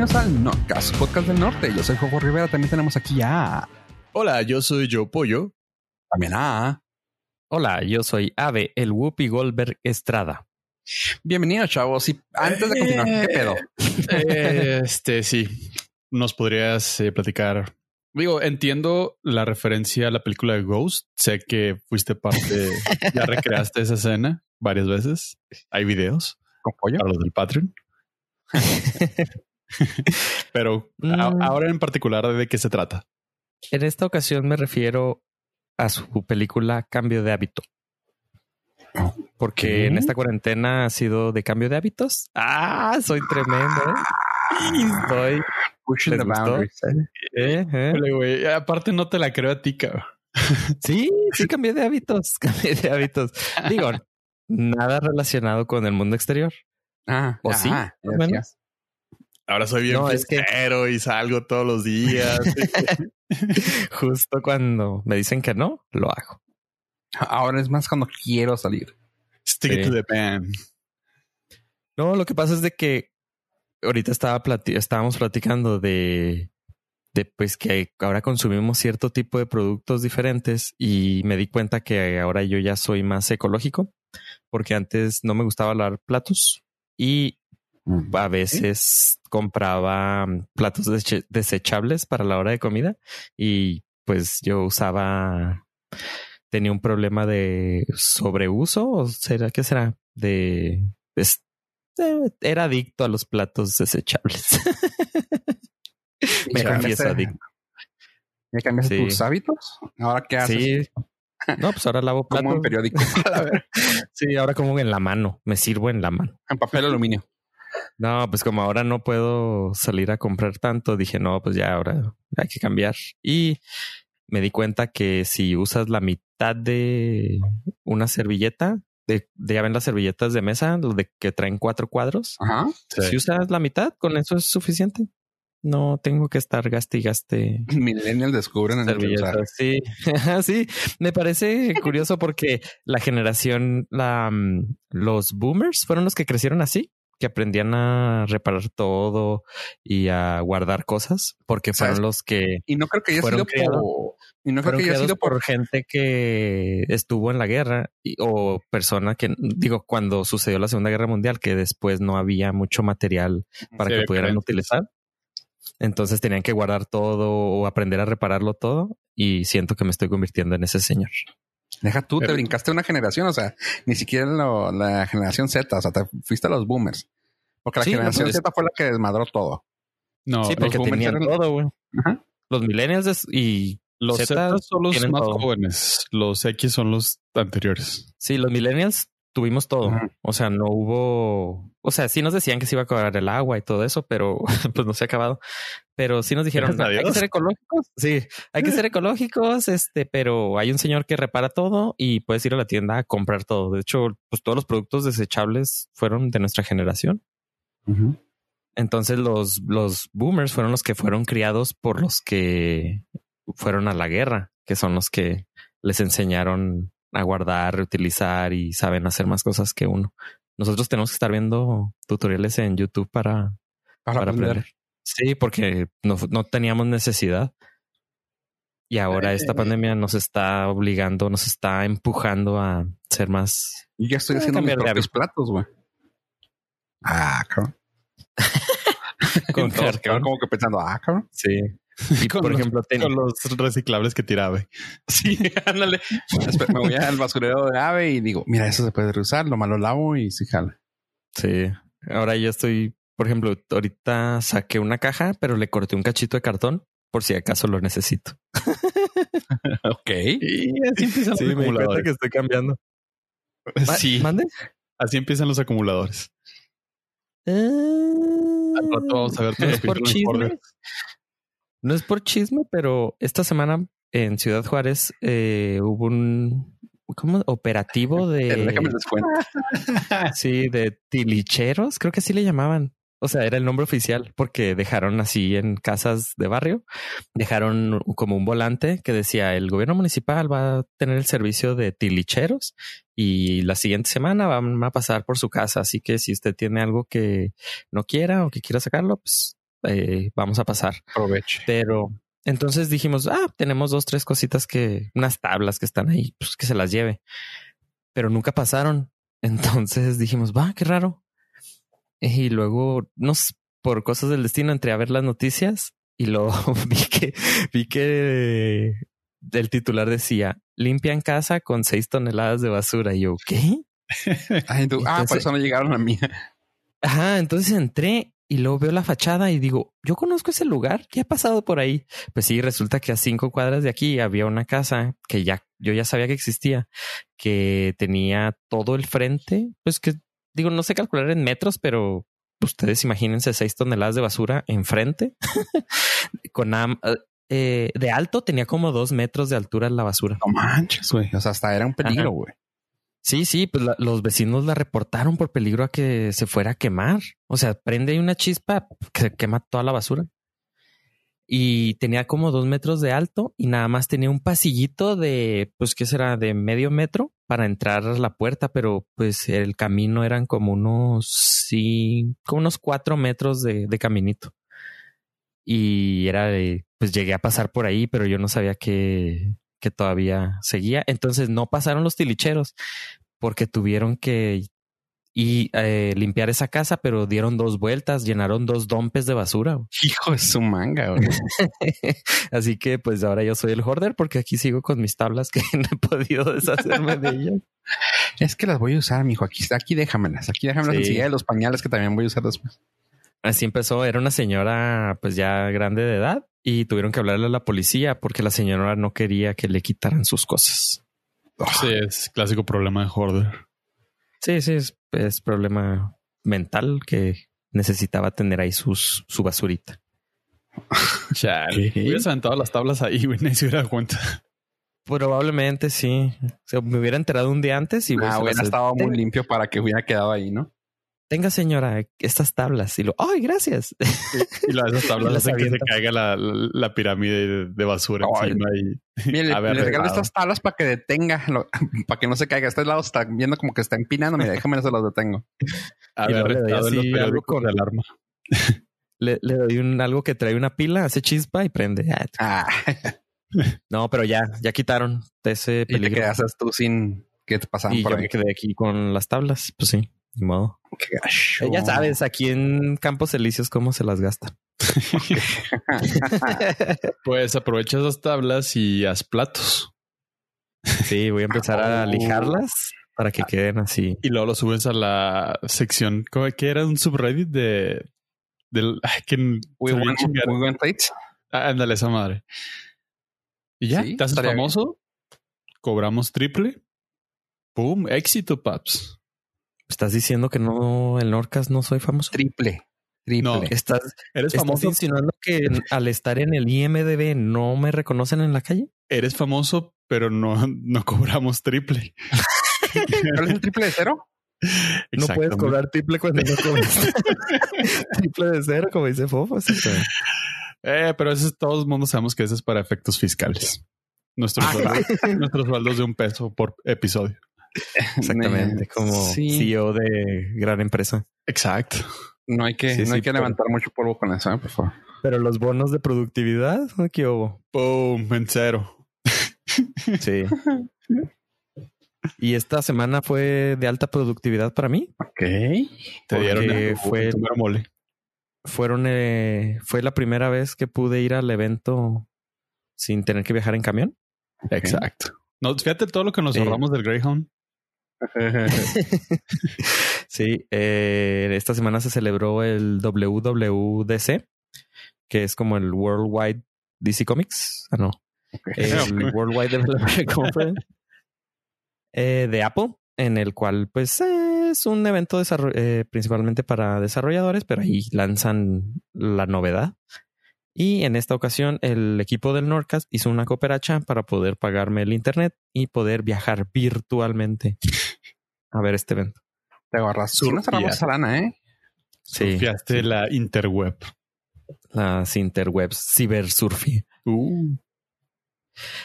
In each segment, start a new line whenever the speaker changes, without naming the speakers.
bienvenidos al Nordcast, podcast del norte. Yo soy Jojo Rivera, también tenemos aquí a...
Hola, yo soy Joe Pollo.
También a...
Hola, yo soy Ave, el Whoopi Goldberg Estrada.
Bienvenidos, chavos. Y antes de continuar, ¿qué pedo?
Eh, este, sí. ¿Nos podrías eh, platicar? Digo, entiendo la referencia a la película de Ghost. Sé que fuiste parte, ya recreaste esa escena varias veces. Hay videos
¿Con pollo?
para los del Patreon. Pero a-
Mm.
ahora en particular, ¿de qué se trata?
En esta ocasión me refiero a su película Cambio de hábito. Porque
¿Qué?
en esta cuarentena ha sido de cambio de hábitos. Ah, soy tremendo. ¿eh? Estoy.
Pushing
¿Les
the boundaries. ¿eh?
¿eh? ¿eh?
Aparte, no te la creo a ti, cabrón.
Sí, sí, cambié de hábitos. Cambié de hábitos. Digo, nada relacionado con el mundo exterior.
Ah,
¿O
ya,
sí Más o
decías.
menos.
Ahora soy bien
No, es que-
fiestero y salgo todos los días.
Justo cuando me dicen que no, lo hago.
Ahora es más cuando quiero salir.
Stick it to the band.
No, lo que pasa es de que ahorita estaba plati- estábamos platicando de, de pues que ahora consumimos cierto tipo de productos diferentes y me di cuenta que ahora yo ya soy más ecológico porque antes no me gustaba lavar platos y a veces compraba mm, platos desechables para la hora de comida y pues yo usaba tenía un problema de sobreuso o será qué será de es- eh, era adicto a los platos desechables. Me confieso adicto.
¿Ya cambiaste
Sí.
tus hábitos? ¿Ahora qué haces?
Sí. No, pues ahora lavo
Como en
platos.
periódico.
Sí, ahora como en la mano, me sirvo en la mano.
en papel aluminio.
No, pues como ahora no puedo salir a comprar tanto, dije, no, pues ya ahora hay que cambiar. Y me di cuenta que si usas la mitad de una servilleta, de, de ya ven las servilletas de mesa, los de que traen cuatro cuadros,
Ajá.
si usas la mitad, con eso es suficiente. No tengo que estar gaste y gaste
Millennial descubren en el
servilletas. Sí, sí, me parece curioso porque la generación, la, mm, los boomers fueron los que crecieron así, que aprendían a reparar todo y a guardar cosas, porque fueron los que
Y no creo que haya sido por... Y no creo que haya sido
por,
por...
gente que estuvo en la guerra y- o persona que digo cuando sucedió la Segunda Guerra Mundial que después no había mucho material para
Sí,
que pudieran utilizar. Entonces tenían que guardar todo o aprender a repararlo todo y siento que me estoy convirtiendo en ese señor.
Deja tú, te
Pero-
brincaste una generación, o sea, ni siquiera lo- la generación Z, o sea, te fuiste a los boomers. Porque la
Sí,
generación
no, pues-
Z fue la que desmadró todo.
No,
sí,
los
porque
boomers
tenían
eran-
todo, güey.
Ajá.
Los millennials y
Los Z son los más
todo.
jóvenes. Los X son los anteriores.
sí, los millennials tuvimos todo. O sea, no hubo, o sea, sí nos decían que se iba a acabar el agua y todo eso, pero pues no se ha acabado. Pero sí nos dijeron, hay que ser ecológicos. Sí, hay que ser ecológicos, este, pero hay un señor que repara todo y puedes ir a la tienda a comprar todo. De hecho, pues todos los productos desechables fueron de nuestra generación. Entonces los, los boomers fueron los que fueron criados por los que fueron a la guerra, que son los que les enseñaron a guardar, reutilizar y saben hacer más cosas que uno. Nosotros tenemos que estar viendo tutoriales en YouTube para,
Para,
para
aprender.
aprender. Sí, porque no, no teníamos necesidad. Y ahora esta pandemia nos está obligando, nos está empujando a ser más.
Yo ya estoy
Eh,
haciendo mis propios platos, güey. Ah, cabrón.
Con
como que pensando, ah, cabrón.
Sí. Y
Con
por
los-
ejemplo, ten-
Con los reciclables que tiraba.
Sí, ándale. Me voy al basurero de ave y digo, mira, eso se puede reusar, lo malo lavo y sí jala.
Sí. Ahora yo estoy, por ejemplo, ahorita saqué una caja, pero le corté un cachito de cartón por si acaso lo necesito.
Ok.
Y así empiezan
Sí,
los
me
acumuladores.
que estoy cambiando.
Sí,
¿Mande?
así empiezan los acumuladores. Al rato vamos a ver
por
los.
No es por chisme, pero esta semana en Ciudad Juárez eh, hubo un ¿cómo? operativo
déjame
de
les cuento.
sí, de tilicheros, creo que así le llamaban. O sea, era el nombre oficial porque dejaron así en casas de barrio, dejaron como un volante que decía el gobierno municipal va a tener el servicio de tilicheros y la siguiente semana van a pasar por su casa. Así que si usted tiene algo que no quiera o que quiera sacarlo, pues eh, vamos a pasar.
Aproveche.
Pero entonces dijimos, ah, tenemos dos, tres cositas que, unas tablas que están ahí, pues que se las lleve. Pero nunca pasaron. Entonces dijimos, va, qué raro. Y luego nos, por cosas del destino, entré a ver las noticias y luego vi que, vi que el titular decía, limpian casa con seis toneladas de basura. Y yo, ¿qué?
Ay, tú- ah, por eso no llegaron a mí.
Ajá, entonces entré y luego veo la fachada y digo, yo conozco ese lugar, ¿qué ha pasado por ahí? Pues sí, resulta que a cinco cuadras de aquí había una casa que ya, yo ya sabía que existía, que tenía todo el frente, pues que digo, no sé calcular en metros, pero ustedes imagínense seis toneladas de basura enfrente, con am- eh, de alto tenía como dos metros de altura la basura.
No manches, güey. O sea, hasta era un peligro, güey.
Sí, sí, pues la- los vecinos la reportaron por peligro a que se fuera a quemar. O sea, prende una chispa que se quema toda la basura. Y tenía como dos metros de alto y nada más tenía un pasillito de, pues, ¿qué será? De medio metro para entrar a la puerta, pero pues el camino eran como unos, sí, como unos cuatro metros de, de caminito. Y era de, pues llegué a pasar por ahí, pero yo no sabía que, que todavía seguía. Entonces no pasaron los tilicheros porque tuvieron que y eh, limpiar esa casa, pero dieron dos vueltas, llenaron dos dompes de basura.
Hijo de su manga.
Así que pues ahora yo soy el hoarder porque aquí sigo con mis tablas que no he podido deshacerme de ellas.
es que las voy a usar, mijo. Aquí, aquí déjamelas. Aquí déjamelas
Sí.
enseguida de los pañales que también voy a usar después.
Así empezó, era una señora pues ya grande de edad y tuvieron que hablarle a la policía porque la señora no quería que le quitaran sus cosas.
Sí, es clásico problema de Hoarder.
Sí, sí, es, es problema mental que necesitaba tener ahí sus, su basurita.
Chale. Hubieras aventado las tablas ahí, güey. Nadie se hubiera dado cuenta.
Probablemente sí. O sea, me hubiera enterado un día antes y
Ah, hubiera estado muy limpio para que hubiera quedado ahí, ¿no?
Tenga, señora, estas tablas. Y lo, ay, gracias.
Y las esas tablas
Las
hacen que se caiga la, la- la pirámide de, de basura
Ay.
encima y
Mire, le, regalo
arreglado.
estas tablas para que detenga, lo- para que no se caiga. Este lado está viendo como que está empinando. Mira, déjame se los detengo.
haber
luego le doy
restado en los
así algo
periódicos
con-
de alarma.
Le, le doy un algo que trae una pila, hace chispa y prende. Ah,
Ah,
No, pero ya, ya quitaron ese
y te
peligro.
quedas tú sin que te pasaban
Y
por
yo
ahí.
me quedé aquí con las tablas. Pues sí, ni modo. Eh, Ya sabes, aquí en Campos Elíseos cómo se las gastan.
Pues aprovecha esas tablas y haz platos.
Sí, voy a empezar a
Oh.
lijarlas para que queden así.
Y luego lo subes a la sección. ¿cómo que era un subreddit de del que
We want,
chingar.
we want plates.
Ah, ándale esa madre. Y ya,
Sí,
te haces
bien.
famoso. Cobramos triple. Pum, éxito, paps.
¿Estás diciendo que no, el Norcas no soy famoso?
Triple. Triple.
No.
¿Estás,
Eres
¿estás
famoso.
insinuando que al estar en el IMDB no me reconocen en la calle?
Eres famoso, pero no, no cobramos triple.
¿Cuál es el triple de cero?
No puedes cobrar triple cuando no cobras. triple de cero, como dice Fofo.
Eh, pero eso es, todos mundo sabemos que eso es para efectos fiscales. Nuestros,
Ah,
sueldos, nuestros sueldos de un peso por episodio.
Exactamente, como
sí.
CEO de gran empresa.
Exacto.
No hay que,
Sí,
no
sí,
hay que levantar mucho polvo con eso, ¿eh? por favor.
Pero los bonos de productividad, ¿qué hubo?
Boom, en cero.
Sí. y esta semana fue de alta productividad para mí.
Ok.
Te dieron
Porque
el,
fue-
tu mero mole.
Fueron, eh, fue la primera vez que pude ir al evento sin tener que viajar en camión.
Exacto. No, fíjate todo lo que nos ahorramos del Greyhound.
Sí, eh, esta semana se celebró el WWDC, que es como el Worldwide DC Comics. Ah, no. El Worldwide Developer Conference eh, de Apple, en el cual, pues, eh, es un evento eh, principalmente para desarrolladores, pero ahí lanzan la novedad. Y en esta ocasión, el equipo del Nordcast hizo una cooperacha para poder pagarme el internet y poder viajar virtualmente a ver este evento.
Te agarras. Sí, nos cerramos esa lana, ¿eh?
Sí,
Surfeaste la interweb.
las interwebs, cibersurfing.
Uh,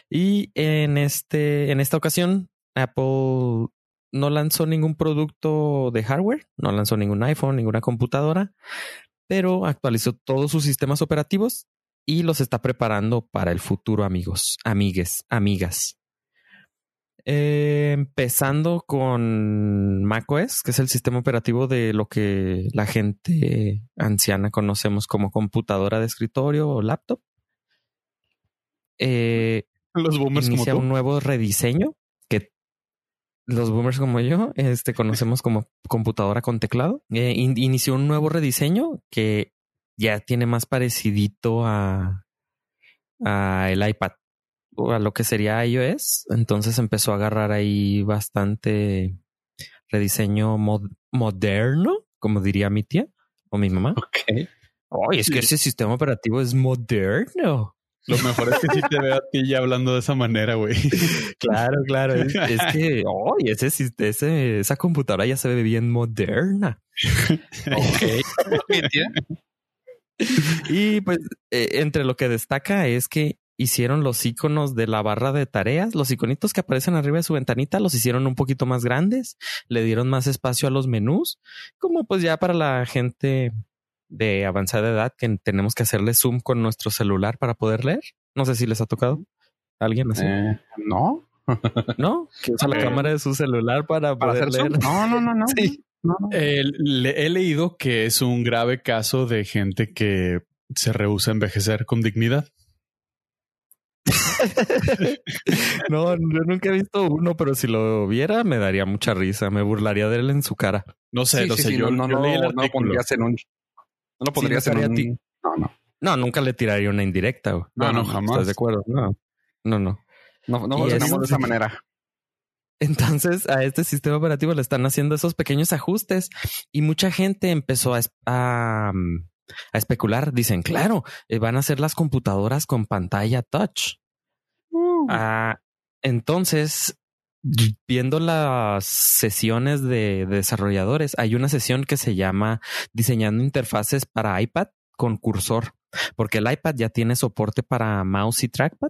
Y en este, en esta ocasión, Apple no lanzó ningún producto de hardware, no lanzó ningún iPhone, ninguna computadora, pero actualizó todos sus sistemas operativos y los está preparando para el futuro, amigos, amigues, amigas. Eh, empezando con macOS, que es el sistema operativo de lo que la gente anciana conocemos como computadora de escritorio o laptop. Eh,
los boomers
inicia un nuevo rediseño que los boomers como yo este, conocemos como computadora con teclado. Eh, inició un nuevo rediseño que ya tiene más parecidito a, a el iPad a lo que sería iOS. Entonces empezó a agarrar ahí bastante rediseño moderno, como diría mi tía o mi mamá.
Ok.
Ay, es que ese sistema operativo es moderno.
Lo mejor es que sí te veo a ti ya hablando de esa manera, güey.
Claro, claro. Es, que, ay, ese, ese, esa computadora ya se ve bien moderna.
ok.
y pues, eh, entre lo que destaca es que hicieron los iconos de la barra de tareas, los iconitos que aparecen arriba de su ventanita, los hicieron un poquito más grandes, le dieron más espacio a los menús, como pues ya para la gente de avanzada edad que tenemos que hacerle zoom con nuestro celular para poder leer. No sé si les ha tocado alguien así.
Eh, no.
¿No? Que usa la cámara de su celular para, poder leer.
No, no, no, no.
Sí.
he leído que es un grave caso de gente que se rehúsa a envejecer con dignidad.
no, yo nunca he visto uno, pero si lo viera me daría mucha risa, me burlaría de él en su cara.
No sé, no sé, yo, no, no, leí el
no pondrías en un... No lo pondrías en un...
No, no. No, nunca le tiraría una indirecta.
No, no, jamás.
¿Estás de acuerdo? No, no, no.
No, no funcionamos de esa manera.
Entonces a este sistema operativo le están haciendo esos pequeños ajustes y mucha gente empezó a, a, a especular. Dicen, claro, eh, van a ser las computadoras con pantalla touch. Uh. Ah, entonces, viendo las sesiones de, desarrolladores, hay una sesión que se llama diseñando interfaces para iPad con cursor, porque el iPad ya tiene soporte para mouse y trackpad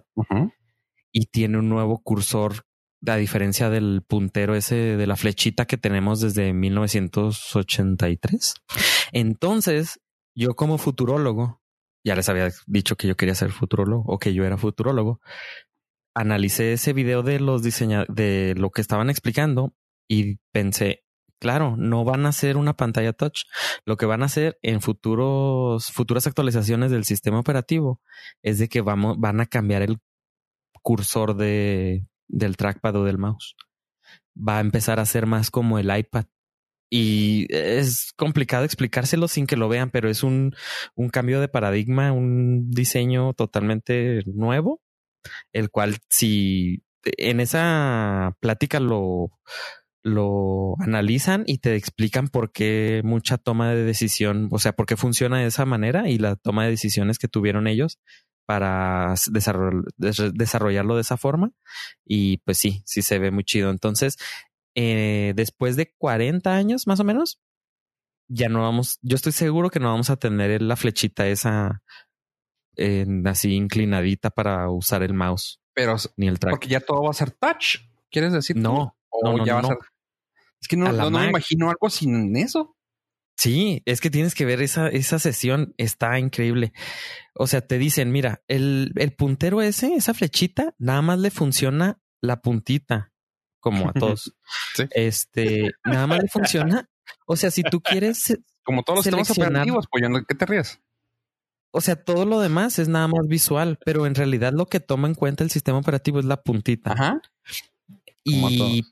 y tiene un nuevo cursor a diferencia del puntero ese de la flechita que tenemos desde 1983. Entonces, yo como futurólogo, ya les había dicho que yo quería ser futurólogo o que yo era futurólogo, analicé ese video de los diseñadores, de lo que estaban explicando y pensé, claro, no van a hacer una pantalla touch. Lo que van a hacer en futuros, futuras actualizaciones del sistema operativo es de que vamos, van a cambiar el cursor de, del trackpad o del mouse. Va a empezar a ser más como el iPad y es complicado explicárselo sin que lo vean, pero es un, un cambio de paradigma, un diseño totalmente nuevo, el cual si en esa plática lo, lo analizan y te explican por qué mucha toma de decisión, o sea, por qué funciona de esa manera y la toma de decisiones que tuvieron ellos para desarrollarlo de esa forma. Y pues sí, sí se ve muy chido. Entonces, eh, después de 40 años más o menos, ya no vamos, yo estoy seguro que no vamos a tener la flechita esa así inclinadita para usar el mouse.
Pero ni el track. Porque ya todo va a ser touch, ¿quieres decir?
No, no, no,
ya va a ser... Es que no, no, me imagino algo sin eso.
Sí, es que tienes que ver esa, esa sesión, está increíble. O sea, te dicen, mira, el, el puntero ese, esa flechita, nada más le funciona la puntita como a todos. Este, nada más le funciona. O sea, si tú quieres.
Como todos los sistemas operativos, pues, ¿qué te ríes?
O sea, todo lo demás es nada más visual, pero en realidad lo que toma en cuenta el sistema operativo es la puntita.
Ajá.
Y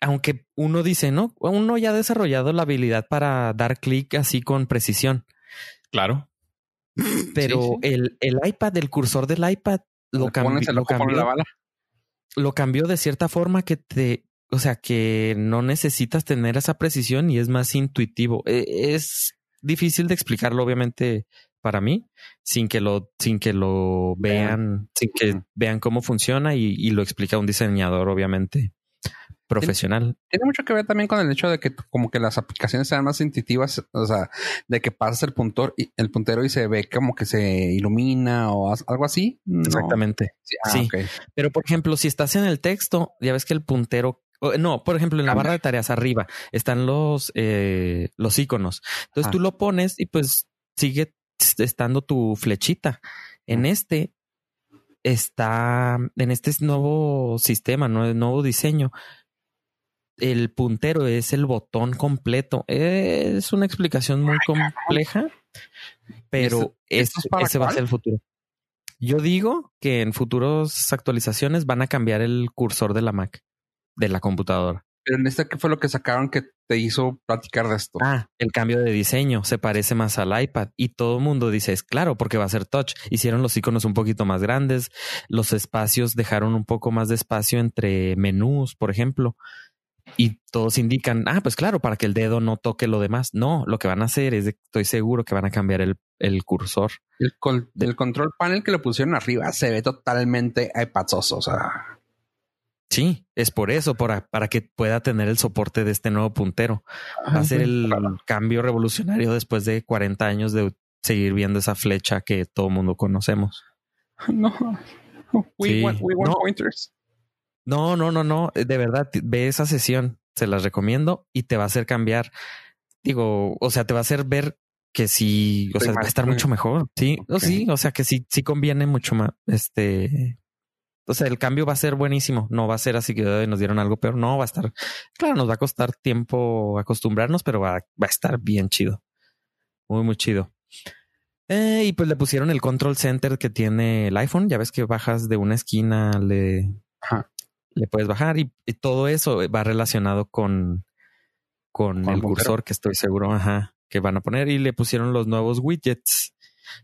aunque uno dice, no, uno ya ha desarrollado la habilidad para dar clic así con precisión.
Claro.
Pero El, el iPad, el cursor del iPad, lo, cambió. lo cambió. La bala lo cambió de cierta forma que te, o sea, que no necesitas tener esa precisión y es más intuitivo. E, es difícil de explicarlo, obviamente, para mí, sin que lo, sin que lo vean, sin que vean cómo funciona y, y lo explica un diseñador, obviamente profesional.
Tiene mucho que ver también con el hecho de que como que las aplicaciones sean más intuitivas, o sea, de que pasas el puntor y el puntero y se ve como que se ilumina o algo así.
Exactamente. Sí. Ah, Pero por ejemplo, si estás en el texto, ya ves que el puntero no, por ejemplo, en la barra de tareas arriba están los, eh, los iconos. Entonces tú lo pones y pues sigue estando tu flechita. En este está, en este nuevo sistema, ¿no? nuevo diseño, el puntero es el botón completo. Es una explicación muy compleja, pero ese va a ser el futuro. Yo digo que en futuras actualizaciones van a cambiar el cursor de la Mac, de la computadora.
Pero en este, ¿qué fue lo que sacaron que te hizo platicar de esto?
Ah, el cambio de diseño se parece más al iPad y todo el mundo dice es claro porque va a ser touch. Hicieron los iconos un poquito más grandes, los espacios dejaron un poco más de espacio entre menús, por ejemplo. Y todos indican, ah, pues claro, para que el dedo no toque lo demás. No, lo que van a hacer es, estoy seguro que van a cambiar el, el cursor.
El, del control panel que le pusieron arriba se ve totalmente iPadsoso, o sea.
Sí, es por eso, para, para que pueda tener el soporte de este nuevo puntero. Va a ser el cambio revolucionario después de 40 años de seguir viendo esa flecha que todo mundo conocemos.
No, we want, we want pointers.
No, no, no, no. Eh, de verdad, ve esa sesión. Se las recomiendo y te va a hacer cambiar. Digo, o sea, te va a hacer ver que sí, o sea, va a estar mucho mejor. Sí, o sí, o sea, que sí, sí conviene mucho más. Este, o sea, el cambio va a ser buenísimo. No va a ser así que nos dieron algo peor. No va a estar, claro, nos va a costar tiempo acostumbrarnos, pero va, va a estar bien chido. Muy, muy chido. Eh, y pues le pusieron el control center que tiene el iPhone. Ya ves que bajas de una esquina, le, le puedes bajar y, todo eso va relacionado con, con, el cursor que estoy seguro ajá, que van a poner. Y le pusieron los nuevos widgets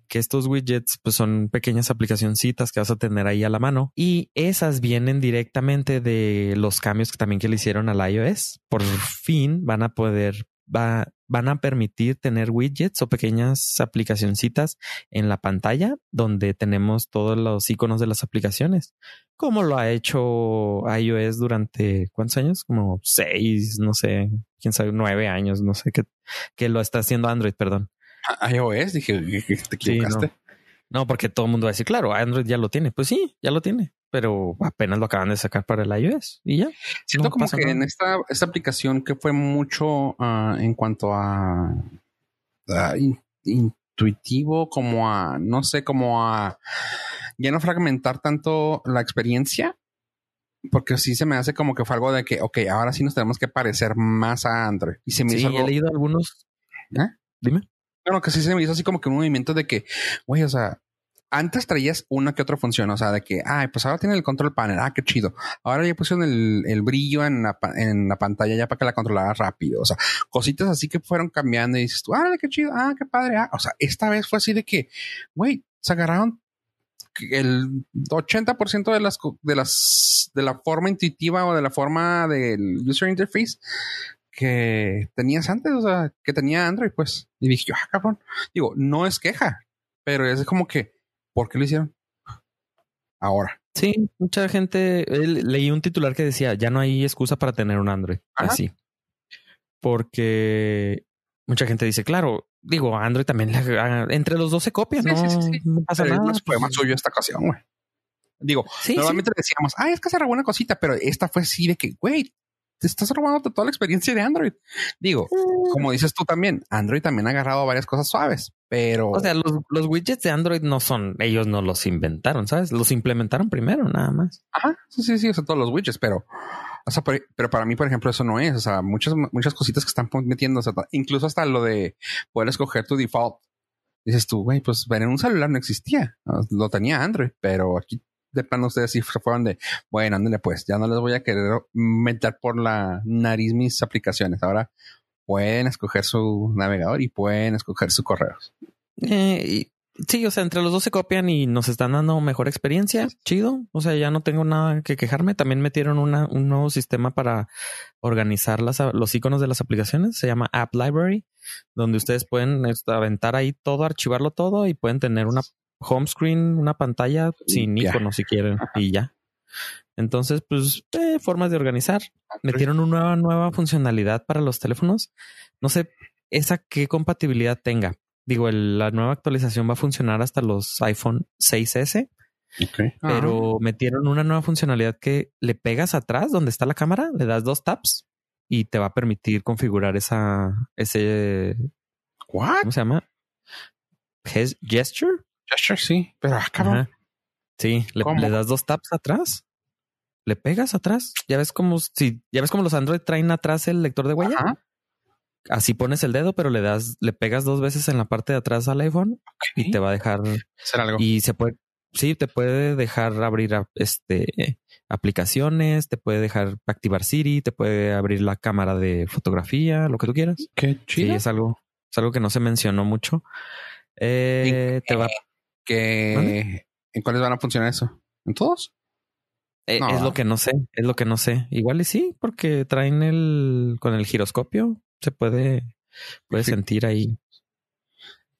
que estos widgets pues son pequeñas aplicacioncitas que vas a tener ahí a la mano. Y esas vienen directamente de los cambios que también que le hicieron al iOS. Por fin van a poder va, van a permitir tener widgets o pequeñas aplicacioncitas en la pantalla donde tenemos todos los iconos de las aplicaciones, como lo ha hecho iOS durante cuántos años, como seis, no sé, quién sabe, nueve años, no sé qué, que lo está haciendo Android, perdón.
iOS, dije, te equivocaste.
no, porque todo el mundo va a decir, claro, Android ya lo tiene. Pues sí, ya lo tiene pero apenas lo acaban de sacar para el iOS y ya.
Siento como que en esta, esta aplicación que fue mucho ah, en cuanto a, intuitivo, como a, no sé, como a ya no fragmentar tanto la experiencia, porque sí se me hace como que fue algo de que, ok, ahora sí nos tenemos que parecer más a Android. Y se me
sí, he leído algunos. ¿Eh? Dime.
Bueno, que sí se me hizo así como que un movimiento de que, güey, o sea, antes traías una que otra función, o sea, de que, ay, pues ahora tiene el control panel, ah, qué chido. Ahora ya pusieron el, brillo en la, en la, pantalla ya para que la controlara rápido, o sea, cositas así que fueron cambiando y dices tú, ah, qué chido, ah, qué padre, ah. o sea, esta vez fue así de que, güey, se agarraron el 80% de las, de las, de la forma intuitiva o de la forma del user interface que tenías antes, o sea, que tenía Android, pues. Y dije, ah, cabrón. Digo, no es queja, pero es como que, ¿Por qué lo hicieron? Ahora.
Sí, mucha gente. leí un titular que decía: ya no hay excusa para tener un Android. Así. Porque mucha gente dice, claro, digo, Android también entre los dos se copia, no, no, pasa nada.
Fue más suyo esta ocasión, güey. Digo, normalmente decíamos, ay, es que se robó una cosita, pero esta fue así de que, güey, te estás robando toda la experiencia de Android. Digo, como mm. dices tú también, Android también ha agarrado varias cosas suaves, pero...
O sea, los, widgets de Android no son, ellos no los inventaron, ¿sabes? Los implementaron primero, nada más.
Ajá, sí, sí, sí, o sea, todos los widgets, pero... O sea, pero para mí, por ejemplo, eso no es. O sea, muchas, muchas cositas que están metiendo, o sea, incluso hasta lo de poder escoger tu default. Dices tú, güey, pues en un celular no existía. Lo tenía Android, pero aquí de plano ustedes sí se fueron de, bueno, ándale pues, ya no les voy a querer meter por la nariz mis aplicaciones. Ahora pueden escoger su navegador y pueden escoger sus correos.
Eh, sí, o sea, entre los dos se copian y nos están dando mejor experiencia. Chido. O sea, ya no tengo nada que quejarme. También metieron una, un nuevo sistema para organizar las, los iconos de las aplicaciones. Se llama App Library, donde ustedes pueden este, aventar ahí todo, archivarlo todo y pueden tener una home screen, una pantalla sin icono si quieren y ya. Entonces, pues, eh, formas de organizar. Metieron una nueva, nueva funcionalidad para los teléfonos. No sé esa qué compatibilidad tenga. Digo, la nueva actualización va a funcionar hasta los iPhone 6S. Pero metieron una nueva funcionalidad que le pegas atrás donde está la cámara, le das dos taps y te va a permitir configurar esa, ese,
¿cómo
se llama? gesture.
Gesture, sí, pero acá
Sí, le, le, das dos taps atrás, le pegas atrás. Ya ves como si ya ves como los Android traen atrás el lector de huella. Así pones el dedo, pero le das, le pegas dos veces en la parte de atrás al iPhone y te va a dejar
hacer algo.
Y se puede, sí, te puede dejar abrir este aplicaciones, te puede dejar activar Siri, te puede abrir la cámara de fotografía, lo que tú quieras.
Qué chido.
Sí, es algo, es algo que no se mencionó mucho. Eh, te va.
Que, ¿En cuáles van a funcionar eso? ¿En todos?
Eh, es lo que no sé, es lo que no sé. Igual y sí, porque traen el con el giroscopio, se puede, puede sentir ahí.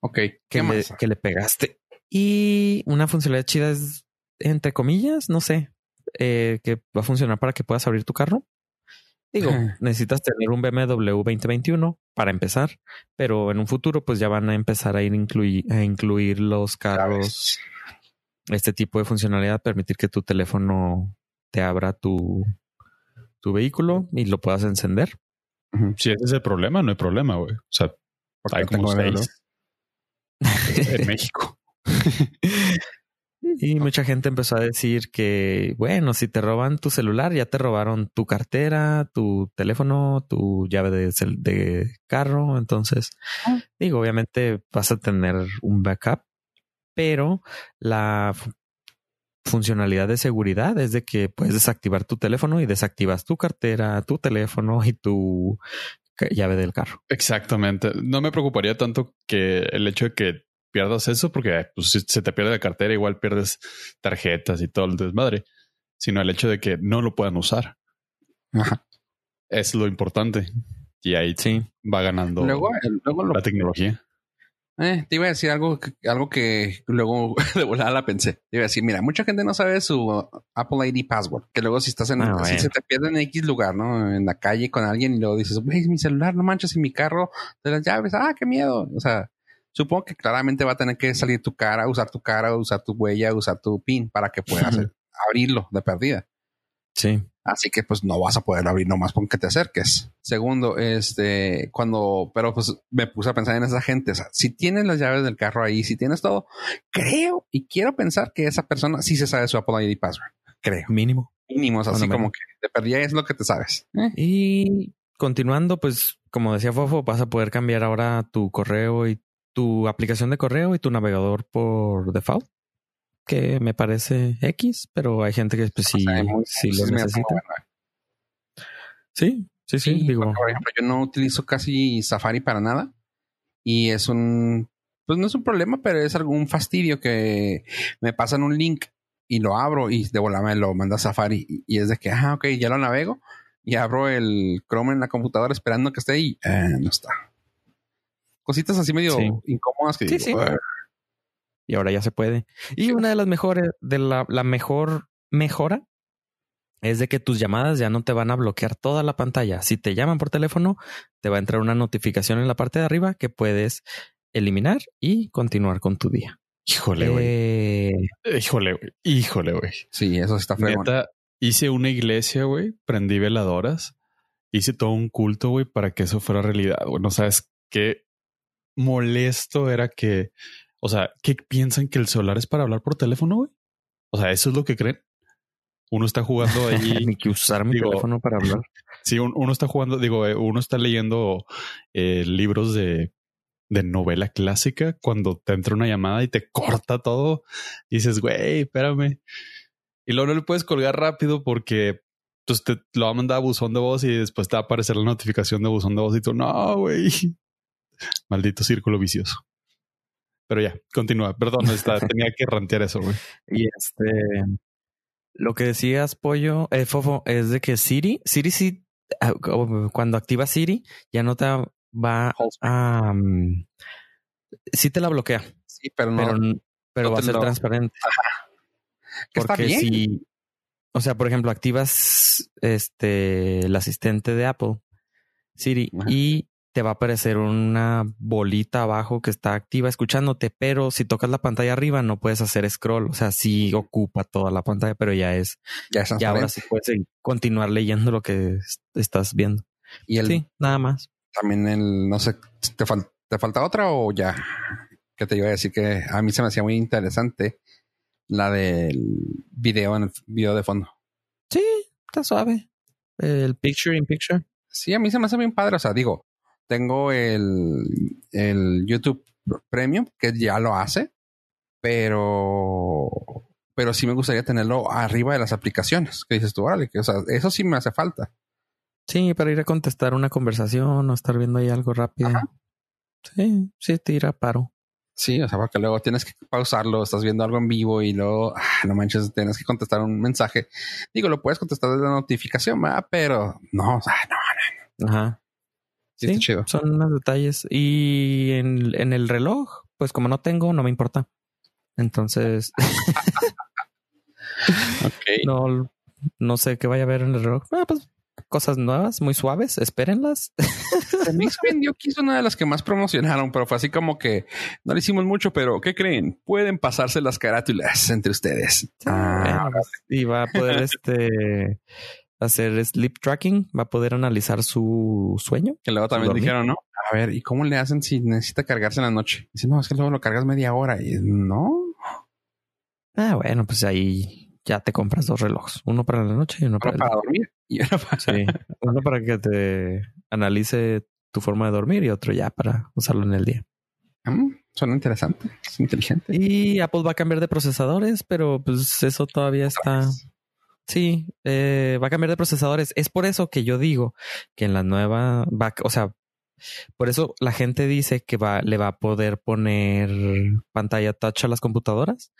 Ok.
Que, le, que le pegaste. Y una funcionalidad chida es, entre comillas, no sé, eh, que va a funcionar para que puedas abrir tu carro. Digo, necesitas tener un BMW 2021 para empezar, pero en un futuro pues ya van a empezar a ir incluir, a incluir los carros este tipo de funcionalidad, permitir que tu teléfono te abra tu, tu vehículo y lo puedas encender.
Si ese es el problema, no hay problema, güey. O sea, hay como seis en México.
y mucha gente empezó a decir que, bueno, si te roban tu celular, ya te robaron tu cartera, tu teléfono, tu llave de, de carro. Entonces, ah. digo, obviamente vas a tener un backup, pero la funcionalidad de seguridad es de que puedes desactivar tu teléfono y desactivas tu cartera, tu teléfono y tu llave del carro.
Exactamente. No me preocuparía tanto que el hecho de que pierdas eso, porque pues, si se te pierde la cartera, igual pierdes tarjetas y todo el desmadre, sino el hecho de que no lo puedan usar. Es lo importante. Y ahí sí va ganando la tecnología.
Eh, te iba a decir algo, algo que luego de volada la pensé. Te iba a decir, mira, mucha gente no sabe su Apple ID password, que luego si estás en, ah, si se te pierde en X lugar, ¿no? En la calle con alguien y luego dices, güey, mi celular, no manches, en mi carro de las llaves, ah, qué miedo. O sea, supongo que claramente va a tener que salir tu cara, usar tu cara, usar tu huella, usar tu pin para que puedas abrirlo de perdida.
Sí.
Así que pues no vas a poder abrir nomás con que te acerques. Segundo, este, cuando, pero pues me puse a pensar en esa gente. O sea, si tienes las llaves del carro ahí, si tienes todo, creo y quiero pensar que esa persona sí se sabe su Apple ID password. Creo.
Mínimo.
Mínimo, así como que te perdía es lo que te sabes.
¿eh? Y continuando, pues como decía Fofo, vas a poder cambiar ahora tu correo y tu aplicación de correo y tu navegador por default que me parece X, pero hay gente que pues, sí, lo necesita. Sí, sí, sí, digo.
Por ejemplo, yo no utilizo casi Safari para nada y es un, pues no es un problema, pero es algún fastidio que me pasan un link y lo abro y de volada me lo manda Safari y es de que, ah, ok, ya lo navego y abro el Chrome en la computadora esperando que esté ahí. Eh, no está. Cositas así medio incómodas que
digo, y ahora ya se puede. Y una de las mejores, de la, la mejor mejora es de que tus llamadas ya no te van a bloquear toda la pantalla. Si te llaman por teléfono, te va a entrar una notificación en la parte de arriba que puedes eliminar y continuar con tu día.
Híjole, güey. Eh, híjole, güey. Híjole, güey.
Sí, eso está feo.
Neta, hice una iglesia, güey. Prendí veladoras. Hice todo un culto, güey, para que eso fuera realidad. Güey, no sabes qué molesto era que o sea, ¿qué piensan que el celular es para hablar por teléfono, güey? O sea, eso es lo que creen. Uno está jugando ahí.
Ni que usar mi teléfono para hablar.
Sí, uno está jugando, digo, eh, uno está leyendo eh, libros de, de novela clásica cuando te entra una llamada y te corta todo. Y dices, güey, espérame. Y luego no le puedes colgar rápido porque pues, te lo va a mandar a buzón de voz y después te va a aparecer la notificación de buzón de voz y tú, no, güey. Maldito círculo vicioso. Pero ya, continúa. Perdón, está, tenía que rantear eso, güey.
Y este, lo que decías, Pollo, eh, Fofo, es de que Siri, Siri sí, ah, cuando activa Siri, ya no te va a... Um, sí te la bloquea.
Sí, pero no.
Pero, va a ser transparente. Porque si, o sea, por ejemplo, activas este el asistente de Apple, Siri, y te va a aparecer una bolita abajo que está activa escuchándote, pero si tocas la pantalla arriba no puedes hacer scroll, o sea, sí ocupa toda la pantalla, pero ya es, ya, ya ahora sí puedes continuar leyendo lo que estás viendo. Y el, sí, nada más.
También el, no sé, ¿te, te falta otra o ya? que te iba a decir que a mí se me hacía muy interesante la del video en el video de fondo.
Sí, está suave. El picture in picture.
Sí, a mí se me hace bien padre. O sea, digo, tengo el, el YouTube Premium que ya lo hace, pero pero sí me gustaría tenerlo arriba de las aplicaciones. Que dices tú, órale, que o sea, eso sí me hace falta.
Sí, para ir a contestar una conversación o estar viendo ahí algo rápido. Sí, sí, tira paro.
Sí, o sea, porque luego tienes que pausarlo, estás viendo algo en vivo y luego, ah, no manches, tienes que contestar un mensaje. Digo, lo puedes contestar desde la notificación, ¿verdad? pero no, o sea, no, no,
no. Ajá. Sí, chido. son unos detalles. Y en, en el reloj, pues como no tengo, no me importa. Entonces, okay. no, no sé qué vaya a haber en el reloj. Ah, pues cosas nuevas, muy suaves, espérenlas.
me vendió que es una de las que más promocionaron, pero fue así como que no le hicimos mucho, pero ¿qué creen? Pueden pasarse las carátulas entre ustedes.
Ah, y va a poder este hacer sleep tracking, va a poder analizar su sueño.
Que luego también dijeron, ¿no? A ver, ¿y cómo le hacen si necesita cargarse en la noche? Dice, no, es que luego lo cargas media hora y no.
Ah, bueno, pues ahí ya te compras dos relojes, uno para la noche y uno, para,
dormir. Y uno para...
Sí, uno para que te analice tu forma de dormir y otro ya para usarlo en el día.
Mm, suena interesante, es inteligente.
Y Apple va a cambiar de procesadores, pero pues eso todavía está. Sí, eh, va a cambiar de procesadores. Es por eso que yo digo que en la nueva va, o sea, por eso la gente dice que va, le va a poder poner pantalla touch a las computadoras,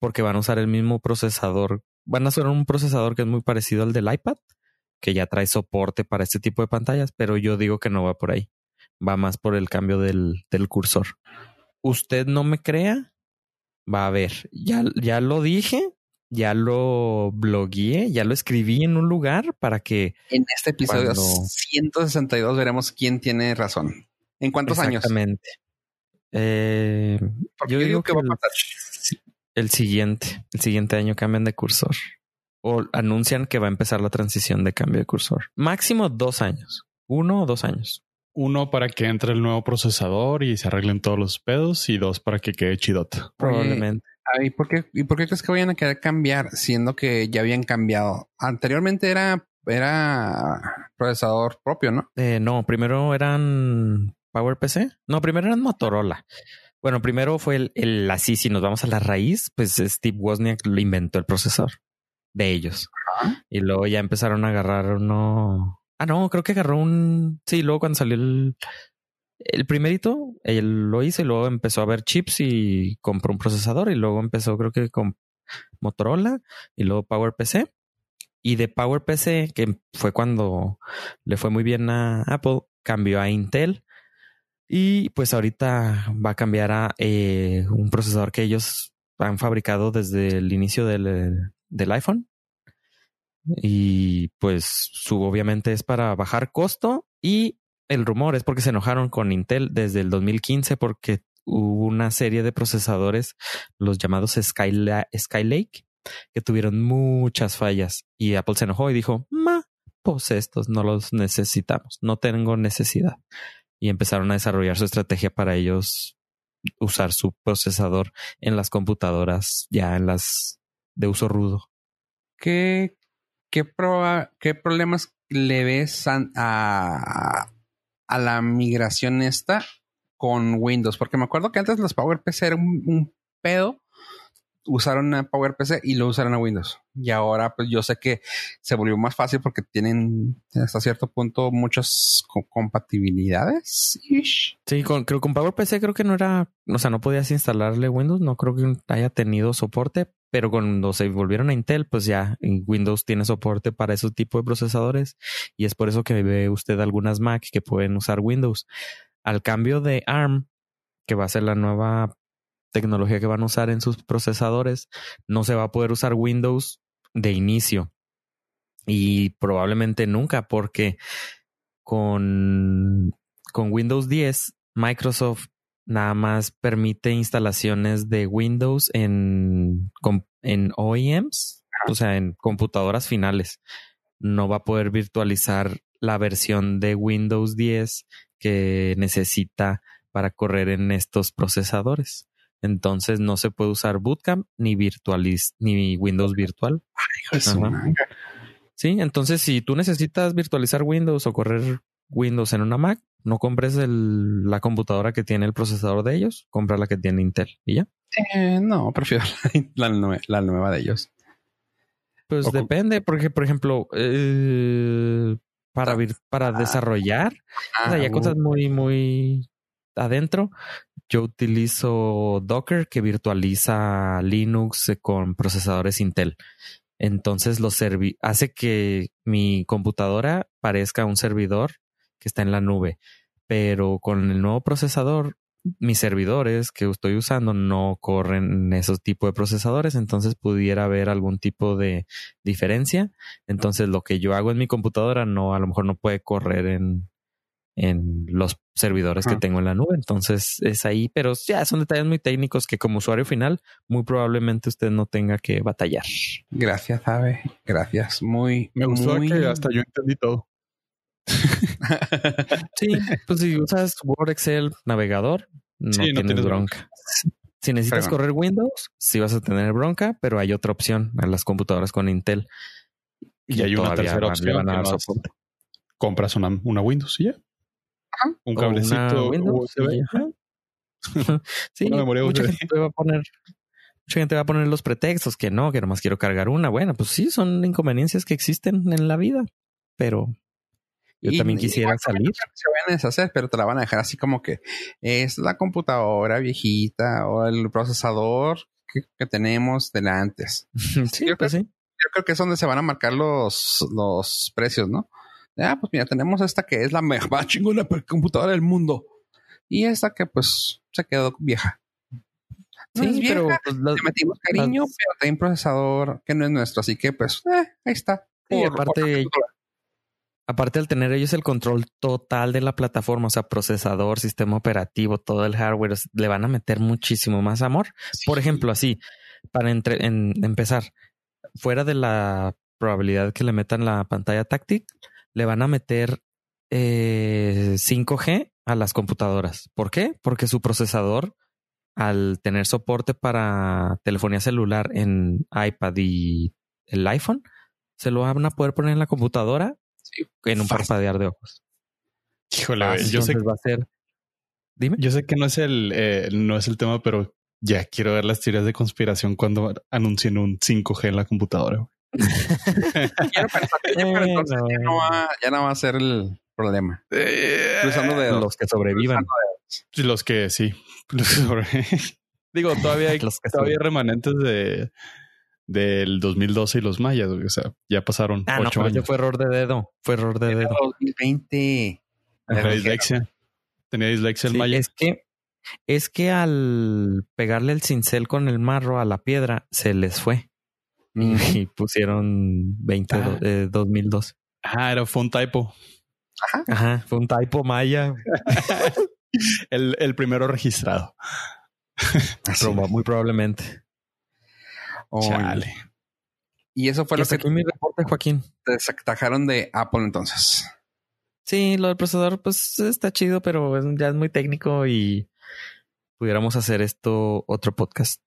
porque van a usar el mismo procesador. Van a usar un procesador que es muy parecido al del iPad, que ya trae soporte para este tipo de pantallas, pero yo digo que no va por ahí. Va más por el cambio del, del cursor. Usted no me crea, va a ver. Ya, ya lo dije, ya lo blogueé, ya lo escribí en un lugar para que.
En este episodio 162 veremos quién tiene razón. ¿En cuántos años?
Exactamente. Eh, yo digo que, va a pasar el siguiente, el siguiente año cambian de cursor o anuncian que va a empezar la transición de cambio de cursor. Máximo dos años, uno o dos años.
Uno para que entre el nuevo procesador y se arreglen todos los pedos y dos para que quede chidota.
Probablemente.
¿Y, por qué, ¿Y por qué crees que vayan a querer cambiar siendo que ya habían cambiado? Anteriormente era, era procesador propio, ¿no?
Eh, no, primero eran PowerPC. No, primero eran Motorola. Bueno, primero fue el, el, así, si nos vamos a la raíz, pues Steve Wozniak lo inventó el procesador de ellos. Y luego ya empezaron a agarrar uno. Ah, no, creo que agarró un. Sí, luego cuando salió el, el primerito, él lo hizo y luego empezó a ver chips y compró un procesador y luego empezó, creo que con Motorola y luego PowerPC. Y de PowerPC, que fue cuando le fue muy bien a Apple, cambió a Intel y pues ahorita va a cambiar a eh, un procesador que ellos han fabricado desde el inicio del, del iPhone. Y pues su obviamente es para bajar costo y el rumor es porque se enojaron con Intel desde el 2015 porque hubo una serie de procesadores, los llamados Skylake, que tuvieron muchas fallas y Apple se enojó y dijo, ma, pues estos no los necesitamos, no tengo necesidad y empezaron a desarrollar su estrategia para ellos usar su procesador en las computadoras ya en las de uso rudo.
¿Qué, qué, qué problemas le ves a, a, la migración esta con Windows? Porque me acuerdo que antes los PowerPC eran un pedo usaron a PowerPC y lo usaron a Windows. Y ahora, pues yo sé que se volvió más fácil porque tienen hasta cierto punto muchas compatibilidades.
Sí, con, creo con PowerPC creo que no era, o sea, no podías instalarle Windows, no creo que haya tenido soporte, pero cuando se volvieron a Intel, pues ya Windows tiene soporte para ese tipo de procesadores y es por eso que ve usted algunas Mac que pueden usar Windows. Al cambio de ARM, que va a ser la nueva tecnología que van a usar en sus procesadores, no se va a poder usar Windows de inicio. Y probablemente nunca, porque con, con Windows 10, Microsoft nada más permite instalaciones de Windows en, en OEMs, o sea, en computadoras finales. No va a poder virtualizar la versión de Windows 10 que necesita para correr en estos procesadores. Entonces no se puede usar Bootcamp ni Virtualis ni Windows Virtual. Sí, entonces si tú necesitas virtualizar Windows o correr Windows en una Mac, no compres el, la computadora que tiene el procesador de ellos, compra la que tiene Intel y ya.
Eh, no, prefiero la, la, nueva de ellos.
Pues depende, porque por ejemplo, eh, para, ah. para ah. desarrollar, o sea, ya cosas uh. muy, muy adentro, yo utilizo Docker que virtualiza Linux con procesadores Intel. Entonces lo hace que mi computadora parezca un servidor que está en la nube. Pero con el nuevo procesador, mis servidores que estoy usando no corren esos tipos de procesadores, entonces pudiera haber algún tipo de diferencia. Entonces lo que yo hago en mi computadora no, a lo mejor no puede correr en, en los servidores que tengo en la nube. Entonces es ahí, pero ya son detalles muy técnicos que como usuario final muy probablemente usted no tenga que batallar.
Gracias, Ave. Gracias. Muy,
me gustó que hasta yo entendí todo.
sí, pues si usas Word, Excel, navegador, no, tienes, bronca. Si necesitas correr Windows, sí vas a tener bronca, pero hay otra opción a las computadoras con Intel.
Y, hay una tercera opción. compras una, una Windows y ya. Un cablecito USB.
sí, mucha gente va a poner mucha gente va a poner los pretextos que no, que nomás quiero cargar una. Bueno, pues sí, son inconveniencias que existen en la vida, pero yo también quisiera salir.
Se van a deshacer, pero te la van a dejar así como que es la computadora viejita o el procesador que, tenemos de antes.
sí, yo, pues
creo, sí. yo creo que es donde se van a marcar los, los precios, ¿no? Ah, pues mira, tenemos esta que es la más chingona computadora del mundo. Y esta que pues se quedó vieja. sí, pero pues, le metimos cariño, pero hay un procesador que no es nuestro, así que pues eh, ahí está.
Y aparte, aparte al tener ellos el control total de la plataforma, o sea, procesador, sistema operativo, todo el hardware, le van a meter muchísimo más amor. Por ejemplo, así, para empezar, fuera de la probabilidad que le metan la pantalla táctil, le van a meter 5G eh, a las computadoras. ¿Por qué? Porque su procesador, al tener soporte para telefonía celular en iPad y el iPhone, se lo van a poder poner en la computadora en un parpadear de ojos.
Híjole, yo sé que va a ser. Dime. Yo sé que no es el eh, no es el tema, pero ya quiero ver las teorías de conspiración cuando anuncien un 5G en la computadora.
Quiero pensar que ya, no va, ya no va a ser el problema.
Eh, de los que sobrevivan.
Los que sí. Digo, todavía hay todavía remanentes de del 2012 y los mayas. O sea, ya pasaron ah, ocho no, años.
fue error de dedo. Fue error de dedo.
2020.
Tenía dislexia. Tenía dislexia el maya.
Es que es que al pegarle el cincel con el marro a la piedra se les fue y pusieron 20, 2012.
Ah, era, fue un typo.
Ajá. Ajá, fue un typo maya.
el, el, primero registrado.
muy probablemente.
Chale. Y eso fue lo que...
Aquí mi reporte, Joaquín.
Te sacaron de Apple entonces.
Sí, lo del procesador pues está chido, pero ya es muy técnico y pudiéramos hacer esto otro podcast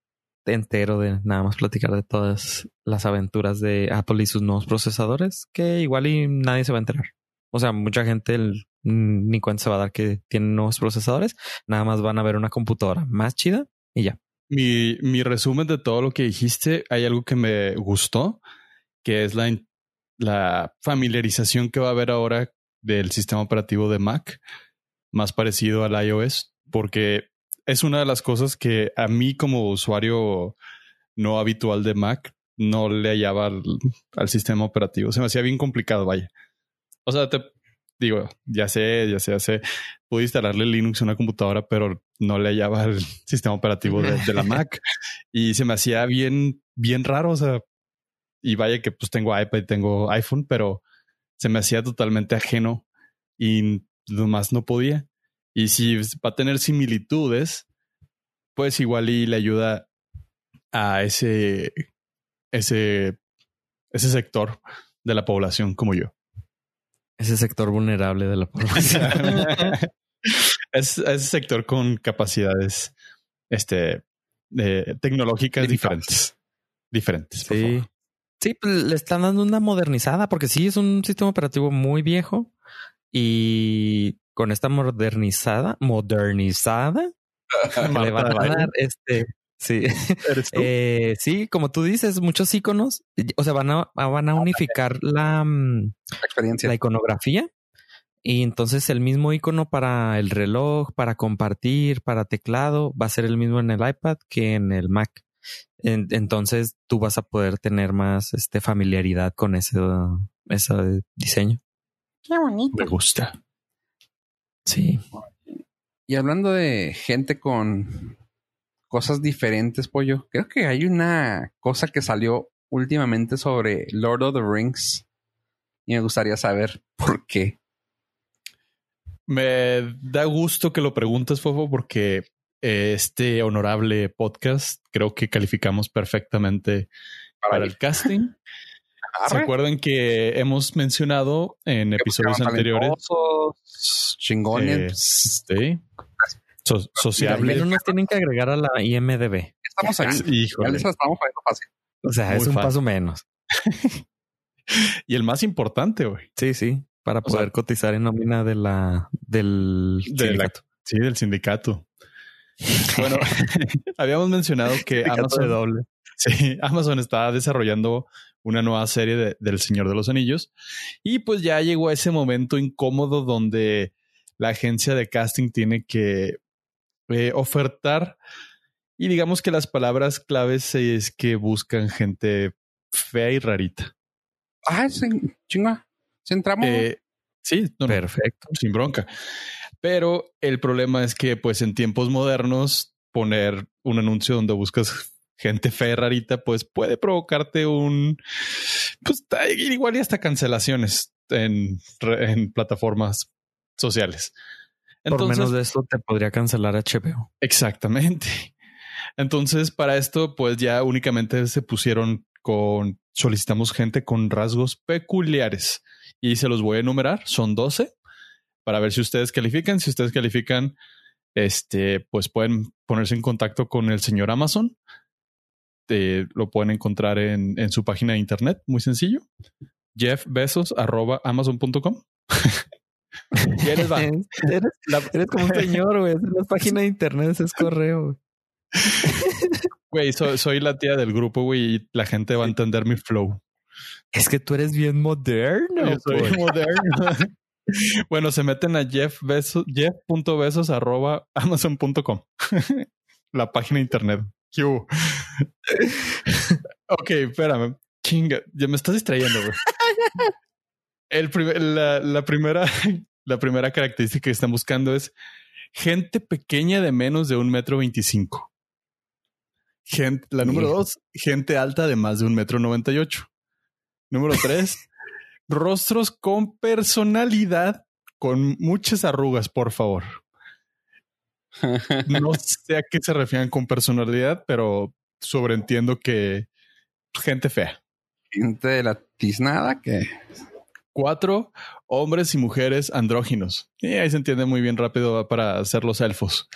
entero de nada más platicar de todas las aventuras de Apple y sus nuevos procesadores, que igual y nadie se va a enterar. O sea, mucha gente ni cuenta se va a dar que tienen nuevos procesadores, nada más van a ver una computadora más chida y ya.
Mi, mi resumen de todo lo que dijiste, hay algo que me gustó, que es la, la familiarización que va a haber ahora del sistema operativo de Mac, más parecido al iOS, porque es una de las cosas que a mí como usuario no habitual de Mac no le hallaba al, sistema operativo. Se me hacía bien complicado, vaya. O sea, te digo, ya sé, ya sé, ya sé, pude instalarle Linux en una computadora, pero no le hallaba el sistema operativo de, la Mac y se me hacía bien, bien raro. O sea, y vaya que pues tengo iPad y tengo iPhone, pero se me hacía totalmente ajeno y nomás no podía. Y si va a tener similitudes, pues igual y le ayuda a ese, ese, ese sector de la población como yo.
Ese sector vulnerable de la población.
Es, es sector con capacidades este, eh, tecnológicas diferentes. Diferentes. por
Sí.
favor.
Sí, pues le están dando una modernizada porque sí es un sistema operativo muy viejo y con esta modernizada, modernizada, le van a dar este, sí. Eh, sí, como tú dices, muchos iconos, o sea, van a, van a unificar la, mm,
Experiencia.
la iconografía y entonces el mismo icono para el reloj, para compartir, para teclado, va a ser el mismo en el iPad que en el Mac. En- entonces tú vas a poder tener más este, familiaridad con ese, ese diseño.
Qué bonito.
Me gusta.
Sí.
Y hablando de gente con cosas diferentes, pollo, creo que hay una cosa que salió últimamente sobre Lord of the Rings. Y me gustaría saber por qué.
Me da gusto que lo preguntes, Fofo, porque eh, este honorable podcast creo que calificamos perfectamente para el casting. ¿Se acuerdan que hemos mencionado en episodios anteriores?
Chingones.
Eh, sí. So-
Al
sociable.
menos nos tienen que agregar a la IMDB.
Estamos ahí. Ya les estamos poniendo fácil.
O sea,
Muy
es un
fácil.
paso menos.
Y el más importante, güey.
Sí, sí, para
O
poder
sea-
cotizar en nómina de la del
De la-
sindicato.
Sí, del sindicato. Bueno, habíamos mencionado que Amazon,
doble.
sí, Amazon está desarrollando una nueva serie de- del Señor de los Anillos y pues ya llegó a ese momento incómodo donde la agencia de casting tiene que eh, ofertar y digamos que las palabras claves es que buscan gente fea y rarita.
Ah, sí, chinga. ¿Sí entramos?
Eh, sí, no, no,
Perfecto.
sin bronca. Pero el problema es que, pues, en tiempos modernos, poner un anuncio donde buscas gente fea rarita, pues puede provocarte un, pues, igual y hasta cancelaciones en, en plataformas sociales.
Por menos de eso te podría cancelar HBO.
Exactamente. Entonces, para esto, pues ya únicamente se pusieron con solicitamos gente con rasgos peculiares y se los voy a enumerar. Son 12 para ver si ustedes califican. Si ustedes califican, este, pues pueden ponerse en contacto con el señor Amazon. Eh, lo pueden encontrar en, en su página de internet, muy sencillo. Jeff Bezos arroba amazon.com.
Eres,
La-
eres como un señor, güey. En las páginas de internet es correo. güey.
Güey, soy, soy la tía del grupo, güey, y la gente va a entender mi flow.
Es que tú eres bien moderno.
Yo soy
pues.
moderno. bueno, se meten a Jeff Bezos, jeff.besos arroba amazon.com. la página de internet. ¿Qué hubo? ok, espérame. Chinga, ya me estás distrayendo. El la, la primera, la primera característica que están buscando es gente pequeña de menos de un metro veinticinco. Gente, la número dos, gente alta de más de un metro noventa y ocho. Número tres, rostros con personalidad, con muchas arrugas, por favor. No sé a qué se refieren con personalidad, pero sobreentiendo que gente fea.
Gente de la tiznada que
Cuatro, hombres y mujeres andróginos. Y ahí se entiende muy bien rápido para hacer los elfos.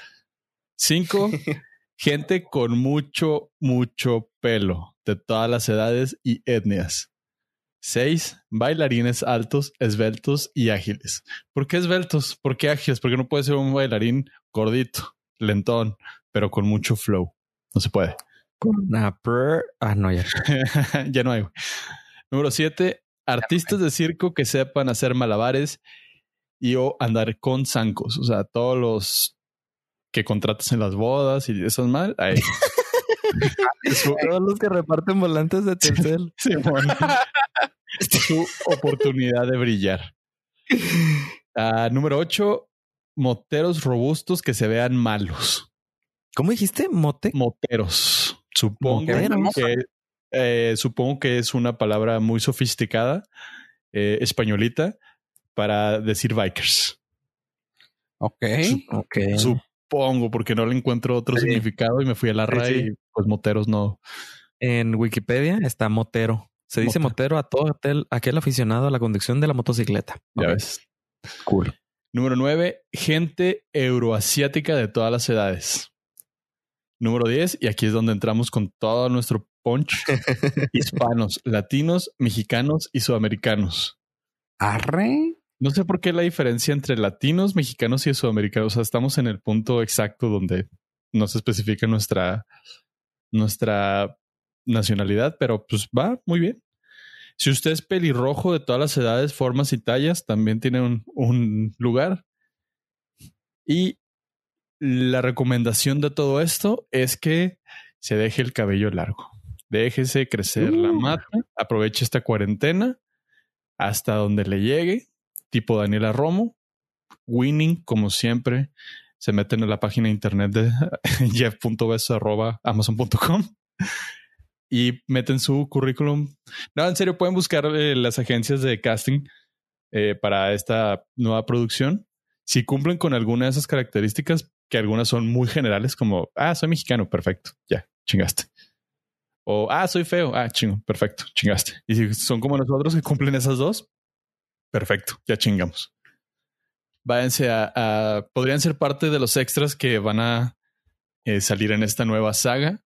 Cinco, gente con mucho, mucho pelo de todas las edades y etnias. Seis, bailarines altos, esbeltos y ágiles. ¿Por qué esbeltos? ¿Por qué ágiles? Porque no puede ser un bailarín gordito, lentón, pero con mucho flow. No se puede.
Con una per- Ah, no, ya.
ya no hay. Número siete, artistas de circo que sepan hacer malabares y o andar con zancos. O sea, todos los que contratas en las bodas y esas mal. Ahí.
Todos los que reparten volantes de Telcel.
Simón. Su oportunidad de brillar. Ah, número ocho, moteros robustos que se vean malos.
¿Cómo dijiste? ¿Mote?
Moteros. Supongo
Moteros.
que eh, supongo que es una palabra muy sofisticada, eh, españolita, para decir bikers.
Ok.
Ok.
Supongo, porque no le encuentro otro
Sí.
significado y me fui a la RAE
sí.
y pues moteros no.
En Wikipedia está motero. Se dice
Motero.
motero a todo aquel, aquel aficionado a la conducción de la motocicleta.
Ya ves.
Cool.
Número 9, gente euroasiática de todas las edades. Número 10, y aquí es donde entramos con todo nuestro punch, hispanos, latinos, mexicanos y sudamericanos.
Arre.
No sé por qué la diferencia entre latinos, mexicanos y sudamericanos. O sea, estamos en el punto exacto donde no se especifica nuestra, nuestra nacionalidad, pero pues va muy bien. Si usted es pelirrojo de todas las edades, formas y tallas, también tiene un, un lugar. Y la recomendación de todo esto es que se deje el cabello largo. Déjese crecer la
Uh.
mata, aproveche esta cuarentena hasta donde le llegue, tipo Daniela Romo. Winning, como siempre, se meten en la página de internet de jeff.beso.amazon.com y meten su currículum. No, en serio, pueden buscar eh, las agencias de casting eh, para esta nueva producción. Si cumplen con alguna de esas características, que algunas son muy generales, como, ah, soy mexicano, perfecto, ya, chingaste. O, ah, soy feo, ah, chingo, perfecto, chingaste. Y si son como nosotros que cumplen esas dos, perfecto, ya chingamos. Váyanse a, a- podrían ser parte de los extras que van a eh, salir en esta nueva saga.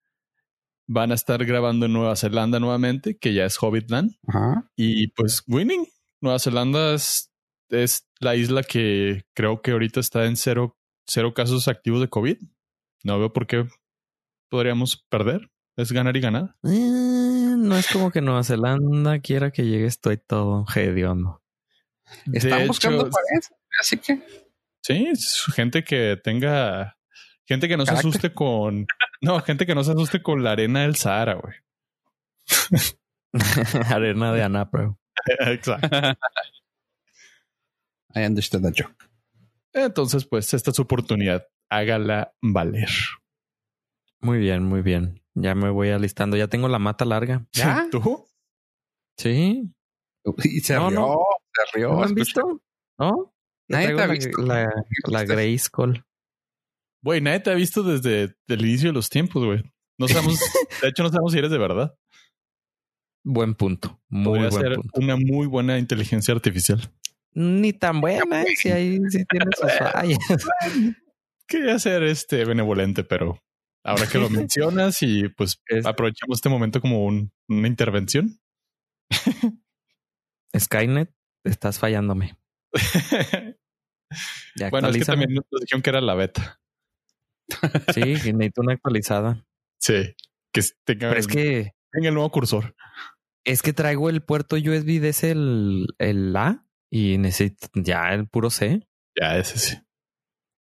Van a estar grabando en Nueva Zelanda nuevamente, que ya es Hobbitland.
Ajá.
Y pues Winning, Nueva Zelanda es, es la isla que creo que ahorita está en cero, cero casos activos de COVID. No veo por qué podríamos perder. Es ganar y ganar.
Eh, no es como que Nueva Zelanda quiera que llegue estoy todo hediondo.
De
Están
hecho,
buscando parejas, así que
Sí, es gente que tenga, gente que no
Carácter.
se asuste con, no, gente que no se asuste con la arena del Sahara, güey.
Arena de Anapro.
Exacto.
I understood that joke.
Entonces, pues esta es su oportunidad. Hágala valer.
Muy bien, muy bien. Ya me voy alistando. Ya tengo la mata larga.
¿Ya?
¿Tú?
Sí.
Y se
No,
rió,
no.
Se rió.
¿No lo han visto? ¿No?
Nadie te ha
la,
visto.
La, la Grayskull.
Güey, nadie te ha visto desde el inicio de los tiempos, güey. No sabemos, de hecho, no sabemos si eres de verdad.
Buen punto. Muy
Podría
buen
ser
punto.
una muy buena inteligencia artificial.
Ni tan buena, ¿eh? Si ahí sí tiene sus fallas.
Quería ser este benevolente, pero ahora que lo mencionas y pues
Es-
aprovechamos este momento como un- una intervención.
Skynet, estás fallándome. Ya
bueno, es que también nos dijeron que era la beta.
Sí, y necesito una actualizada.
Sí, que tenga,
Pero es que
tenga el nuevo cursor.
es que traigo el puerto USB de ese el, el A y necesito ya el puro C.
Ya, ese sí.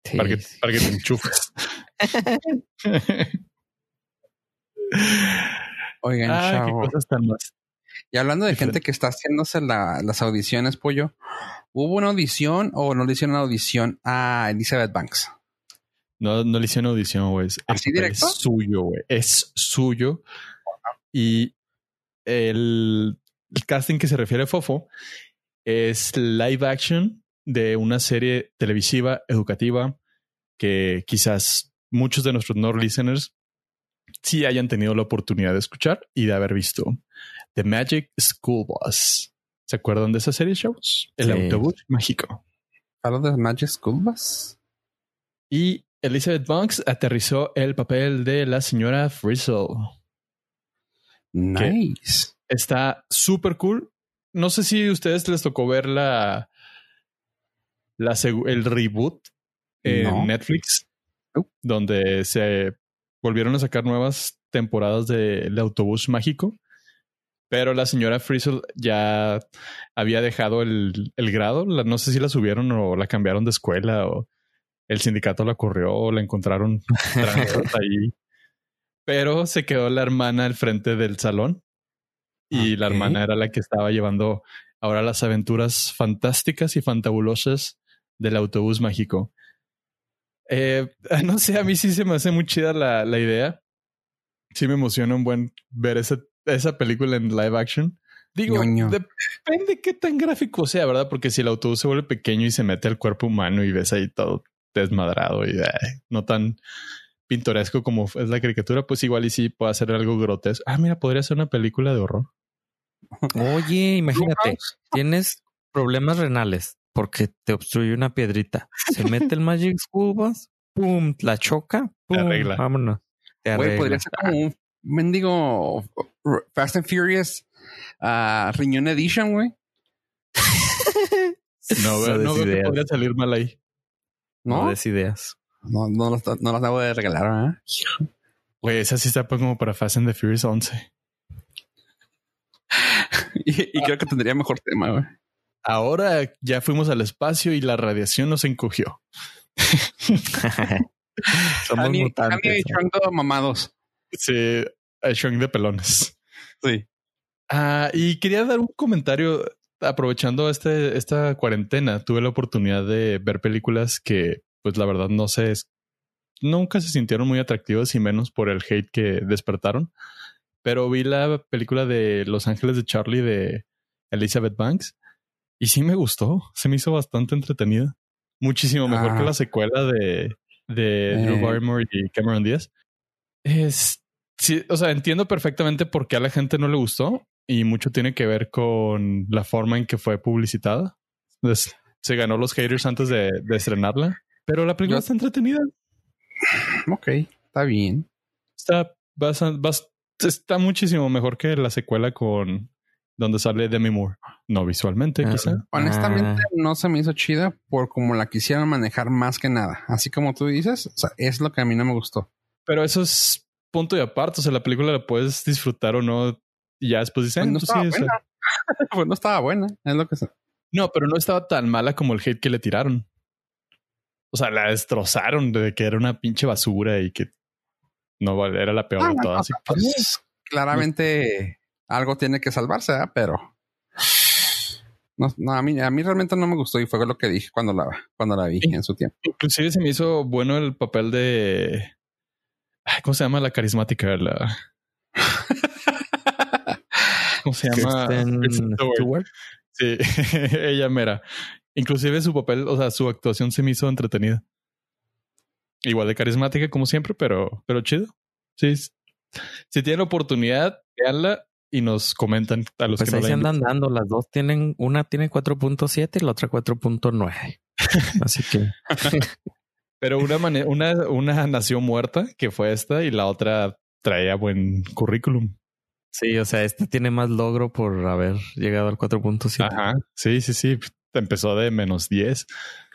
Sí,
para, que, para que te enchufes.
Oigan,
ah, qué cosas tan más.
Y hablando de
Diferente.
gente que está haciéndose la- las audiciones, pollo, ¿hubo una audición o no le hicieron una audición a Elizabeth Banks?
No, no le hicieron audición, güey. Es-
¿Así
papel
directo?
Es suyo, güey. Es suyo. Y el, el casting que se refiere a Fofo es live action de una serie televisiva educativa que quizás muchos de nuestros no listeners sí hayan tenido la oportunidad de escuchar y de haber visto. The Magic School Bus. ¿Se acuerdan de esa serie, shows? El
Sí.
autobús mágico.
¿Hablo de Magic School Bus?
Y Elizabeth Banks aterrizó el papel de la señora Frizzle.
Nice.
Está súper cool. No sé si a ustedes les tocó ver la, la el reboot en
No.
Netflix,
No.
donde se volvieron a sacar nuevas temporadas del autobús mágico. Pero la señora Frizzle ya había dejado el, el grado. La- no sé si la subieron o la cambiaron de escuela o el sindicato la corrió o la encontraron ahí. Pero se quedó la hermana al frente del salón y la
Ok.
hermana era la que estaba llevando ahora las aventuras fantásticas y fantabulosas del autobús mágico. Eh, no sé, a mí sí se me hace muy chida la, la idea. Sí me emociona un buen ver esa, esa película en live action. Digo,
Ñoño.
depende qué tan gráfico sea, ¿verdad? Porque si el autobús se vuelve pequeño y se mete al cuerpo humano y ves ahí todo desmadrado y ay, no tan pintoresco como es la caricatura, pues igual y sí puede hacer algo grotesco. Ah, mira, podría ser una película de horror.
Oye, imagínate, tienes problemas renales, porque te obstruye una piedrita. Se mete el Magic School Bus, pum, la choca, pum,
arregla.
vámonos. Te
Güey,
arregla.
podría ser como un mendigo Fast and Furious ah, Riñón Edition, güey.
No,
No
veo- no veo que
ideas.
podría salir mal ahí.
No
¿No?
des ideas.
No, no, las, no las debo de regalar, ¿verdad?
Güey, esa sí está pues, como para Fast and the Furious 11.
Y, y creo que tendría mejor tema, güey.
Ahora ya fuimos al espacio y la radiación nos encogió.
Somos
Annie-
mutantes.
Annie y
¿eh?
Chongo mamados.
Sí, a Shrunk de pelones.
Sí.
Ah, y quería dar un comentario aprovechando este, esta cuarentena. Tuve la oportunidad de ver películas que, pues la verdad, no sé, nunca se sintieron muy atractivas y menos por el hate que despertaron. Pero vi la película de Los Ángeles de Charlie de Elizabeth Banks y sí me gustó. Se me hizo bastante entretenida. Muchísimo mejor
Ah.
que la secuela de, de
Eh.
Drew Barrymore y Cameron Díaz. Es, sí, o sea, entiendo perfectamente por qué a la gente no le gustó y mucho tiene que ver con la forma en que fue publicitada. Entonces, se ganó los haters antes de, de estrenarla, pero la película
Yo-
está entretenida.
Ok, está bien.
Está, basa- bas- está muchísimo mejor que la secuela con donde sale Demi Moore. No visualmente,
Ah.
quizá.
Honestamente, no se me hizo chida por como la quisieron manejar más que nada. Así como tú dices, o sea, es lo que a mí no me gustó.
Pero eso es punto y aparte. O sea, la película la puedes disfrutar o no. Y ya después dicen,
Pues no
"Pues
estaba
sí, o sea".
buena. pues no estaba buena, es lo que sé.
No, pero no estaba tan mala como el hate que le tiraron. O sea, la destrozaron de que era una pinche basura y que no era la peor
Ah,
de
no,
todas.
Pues, claramente algo tiene que salvarse, ¿verdad? pero no, no, a mí a mí realmente no me gustó y fue lo que dije cuando la cuando la vi en su tiempo.
Inclusive se me hizo bueno el papel de ¿cómo se llama la carismática? La ¿Cómo se llama?
Kristen
Stewart. Sí, ella mera. Inclusive su papel, o sea, su actuación se me hizo entretenida. Igual de carismática como siempre, pero, pero chido. Sí. Si tienen oportunidad, veanla y nos comentan a los
Pues
que no
ahí
la
se andan dando. Las dos tienen, una tiene 4.7 y la otra 4.9. Así que
Pero una, una, una nació muerta, que fue esta, y la otra traía buen currículum.
sí, o sea, este tiene más logro por haber llegado al 4.7.
Ajá. Sí, sí, sí. Empezó de menos 10.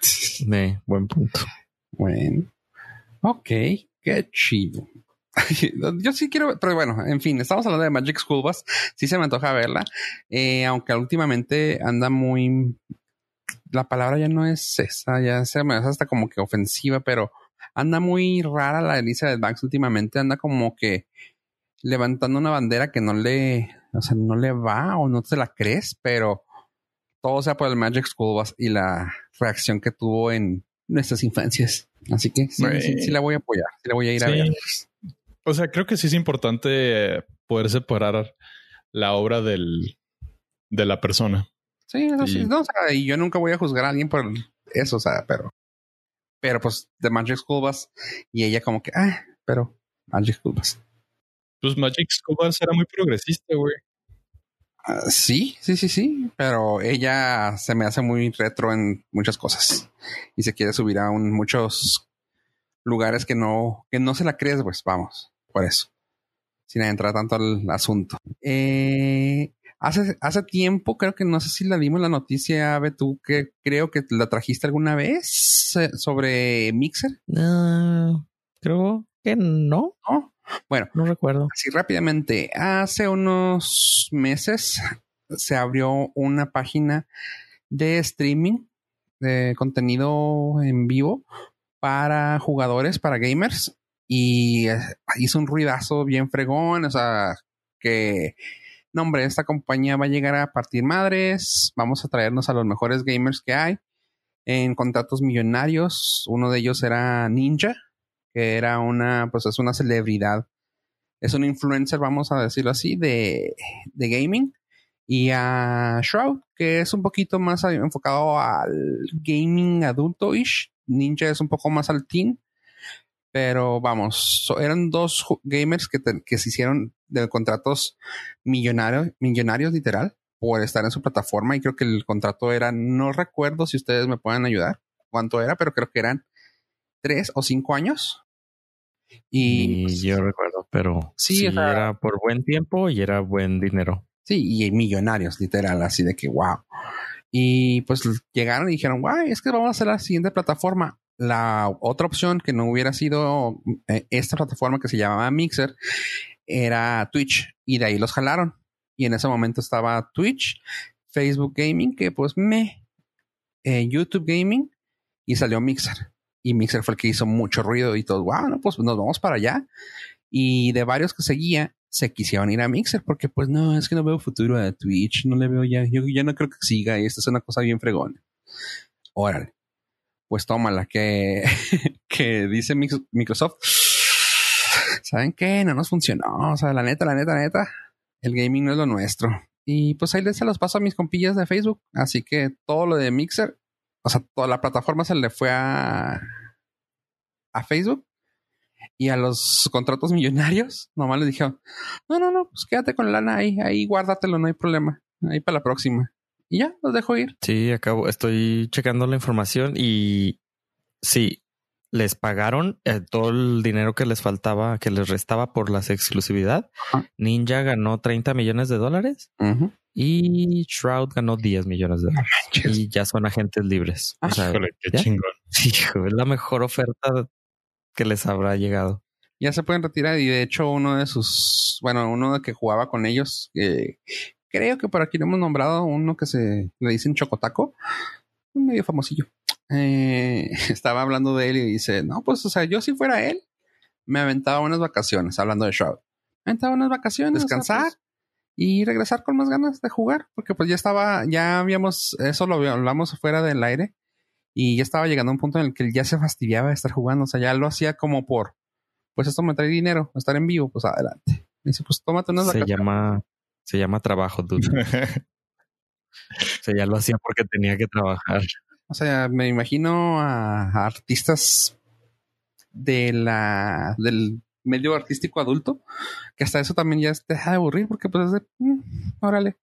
De buen punto.
Bueno. Ok, qué chido. Yo sí quiero, pero bueno, en fin, estamos hablando de Magic School Bus. Sí se me antoja verla, eh, aunque últimamente anda muy. La palabra ya no es esa, ya se me hace hasta como que ofensiva, pero anda muy rara la Elizabeth Banks últimamente. Anda como que levantando una bandera que no le, o sea, no le va o no te la crees, pero todo sea por el Magic School Bus y la reacción que tuvo en nuestras infancias. Así que sí, sí, sí la voy a apoyar, sí la voy a ir a ver.
O sea, creo que sí es importante poder separar la obra del, de la persona.
Sí, eso sí.
Sí.
No, o sea, y yo nunca voy a juzgar a alguien por eso, o sea, pero, pero pues de Magic School Bus y ella como que, ah, pero Magic School Bus.
Pues Magic School Bus era muy progresista, güey.
Ah, sí, sí, sí, sí, pero ella se me hace muy retro en muchas cosas y se quiere subir a un, muchos lugares que no, que no se la crees, pues vamos, por eso, sin entrar tanto al asunto. Eh, hace, hace tiempo, creo que no sé si la dimos la noticia, Ave, tú que creo que la trajiste alguna vez eh, sobre Mixer,
Ah, creo que no.
¿no? Bueno,
No recuerdo.
Así rápidamente, hace unos meses se abrió una página de streaming de contenido en vivo para jugadores, para gamers, y eh, hizo un ruidazo bien fregón, o sea, que, no hombre, esta compañía va a llegar a partir madres, vamos a traernos a los mejores gamers que hay en contratos millonarios, uno de ellos era Ninja, que era una, pues es una celebridad es un influencer, vamos a decirlo así, de, de gaming. Y a Shroud, que es un poquito más enfocado al gaming adulto-ish. Ninja es un poco más al teen. Pero vamos, so- eran dos gamers que, te- que se hicieron de contratos millonarios, millonarios literal. por estar en su plataforma y creo que el contrato era, no recuerdo si ustedes me pueden ayudar cuánto era, pero creo que eran tres o cinco años.
Y, pues, yo recuerdo, pero sí, era por buen tiempo y era buen dinero.
Sí, y millonarios, literal, así de que wow. Y pues llegaron y dijeron, guay, es que vamos a hacer la siguiente plataforma. La otra opción que no hubiera sido eh, esta plataforma que se llamaba Mixer era Twitch y de ahí los jalaron. Y en ese momento estaba Twitch, Facebook Gaming, que pues me, eh, YouTube Gaming y salió Mixer. Y Mixer fue el que hizo mucho ruido y todo, wow, pues nos vamos para allá. Y de varios que seguía, se quisieron ir a Mixer porque pues no, es que no veo futuro a Twitch, no le veo ya, yo ya no creo que siga y esta es una cosa bien fregona. Órale, pues tómala que, que dice Microsoft. ¿Saben qué? No nos funcionó. O sea, la neta, la neta, la neta, el gaming no es lo nuestro. Y pues ahí se los paso a mis compillas de Facebook. Así que todo lo de Mixer, o sea, toda la plataforma se le fue a, a Facebook y a los contratos millonarios, nomás les dijeron, no, no, no, pues quédate con la lana ahí, ahí guárdatelo, no hay problema, ahí para la próxima. Y ya, los dejo ir.
Sí, acabo, estoy checando la información y sí, les pagaron eh, todo el dinero que les faltaba, que les restaba por las exclusividad. Ninja ganó 30 millones de dólares y Shroud ganó 10 millones de dólares. y ya son agentes libres.
o sea, qué chingón.
Hijo, es la mejor oferta que les habrá llegado.
Ya se pueden retirar y de hecho uno de sus, bueno, uno de que jugaba con ellos, eh, creo que por aquí lo hemos nombrado uno que se le dicen Chocotaco, un medio famosillo. Eh, estaba hablando de él y dice, no, pues, o sea, yo si fuera él, me aventaba unas vacaciones, hablando de Shroud. Me aventaba unas vacaciones, descansar pues y regresar con más ganas de jugar, porque pues ya estaba, ya habíamos, eso lo hablamos fuera del aire, y ya estaba llegando a un punto en el que él ya se fastidiaba de estar jugando. O sea, ya lo hacía como por, pues esto me trae dinero, estar en vivo, pues adelante. dice, pues tómate unas
Se llama, se llama trabajo, dude. o sea, ya lo hacía porque tenía que trabajar.
O sea, me imagino a, artistas de la, del medio artístico adulto, que hasta eso también ya te deja de aburrir porque pues es de, mm, órale,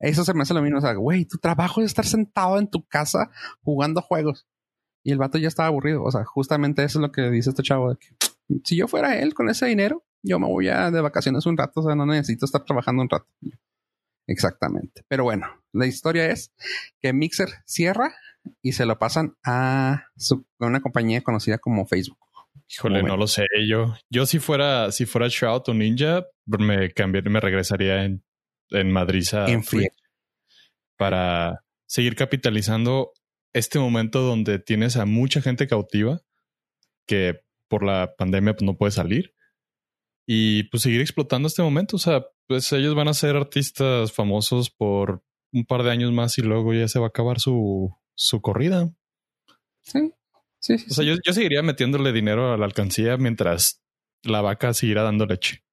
eso se me hace lo mismo. O sea, güey, tu trabajo es estar sentado en tu casa jugando juegos. Y el vato ya estaba aburrido. O sea, justamente eso es lo que dice este chavo. De que, si yo fuera él con ese dinero, yo me voy a de vacaciones un rato. O sea, no necesito estar trabajando un rato. Exactamente. Pero bueno, la historia es que Mixer cierra y se lo pasan a, una compañía conocida como Facebook.
Híjole, no lo sé. Yo, yo si fuera, si fuera Shroud o Ninja, me cambiaría, me regresaría en en Madrid
en
para seguir capitalizando este momento donde tienes a mucha gente cautiva que por la pandemia pues, no puede salir y pues seguir explotando este momento. O sea, pues ellos van a ser artistas famosos por un par de años más y luego ya se va a acabar su, su corrida.
Sí, sí, sí.
O sea, Yo, yo seguiría metiéndole dinero a la alcancía mientras la vaca seguirá dando leche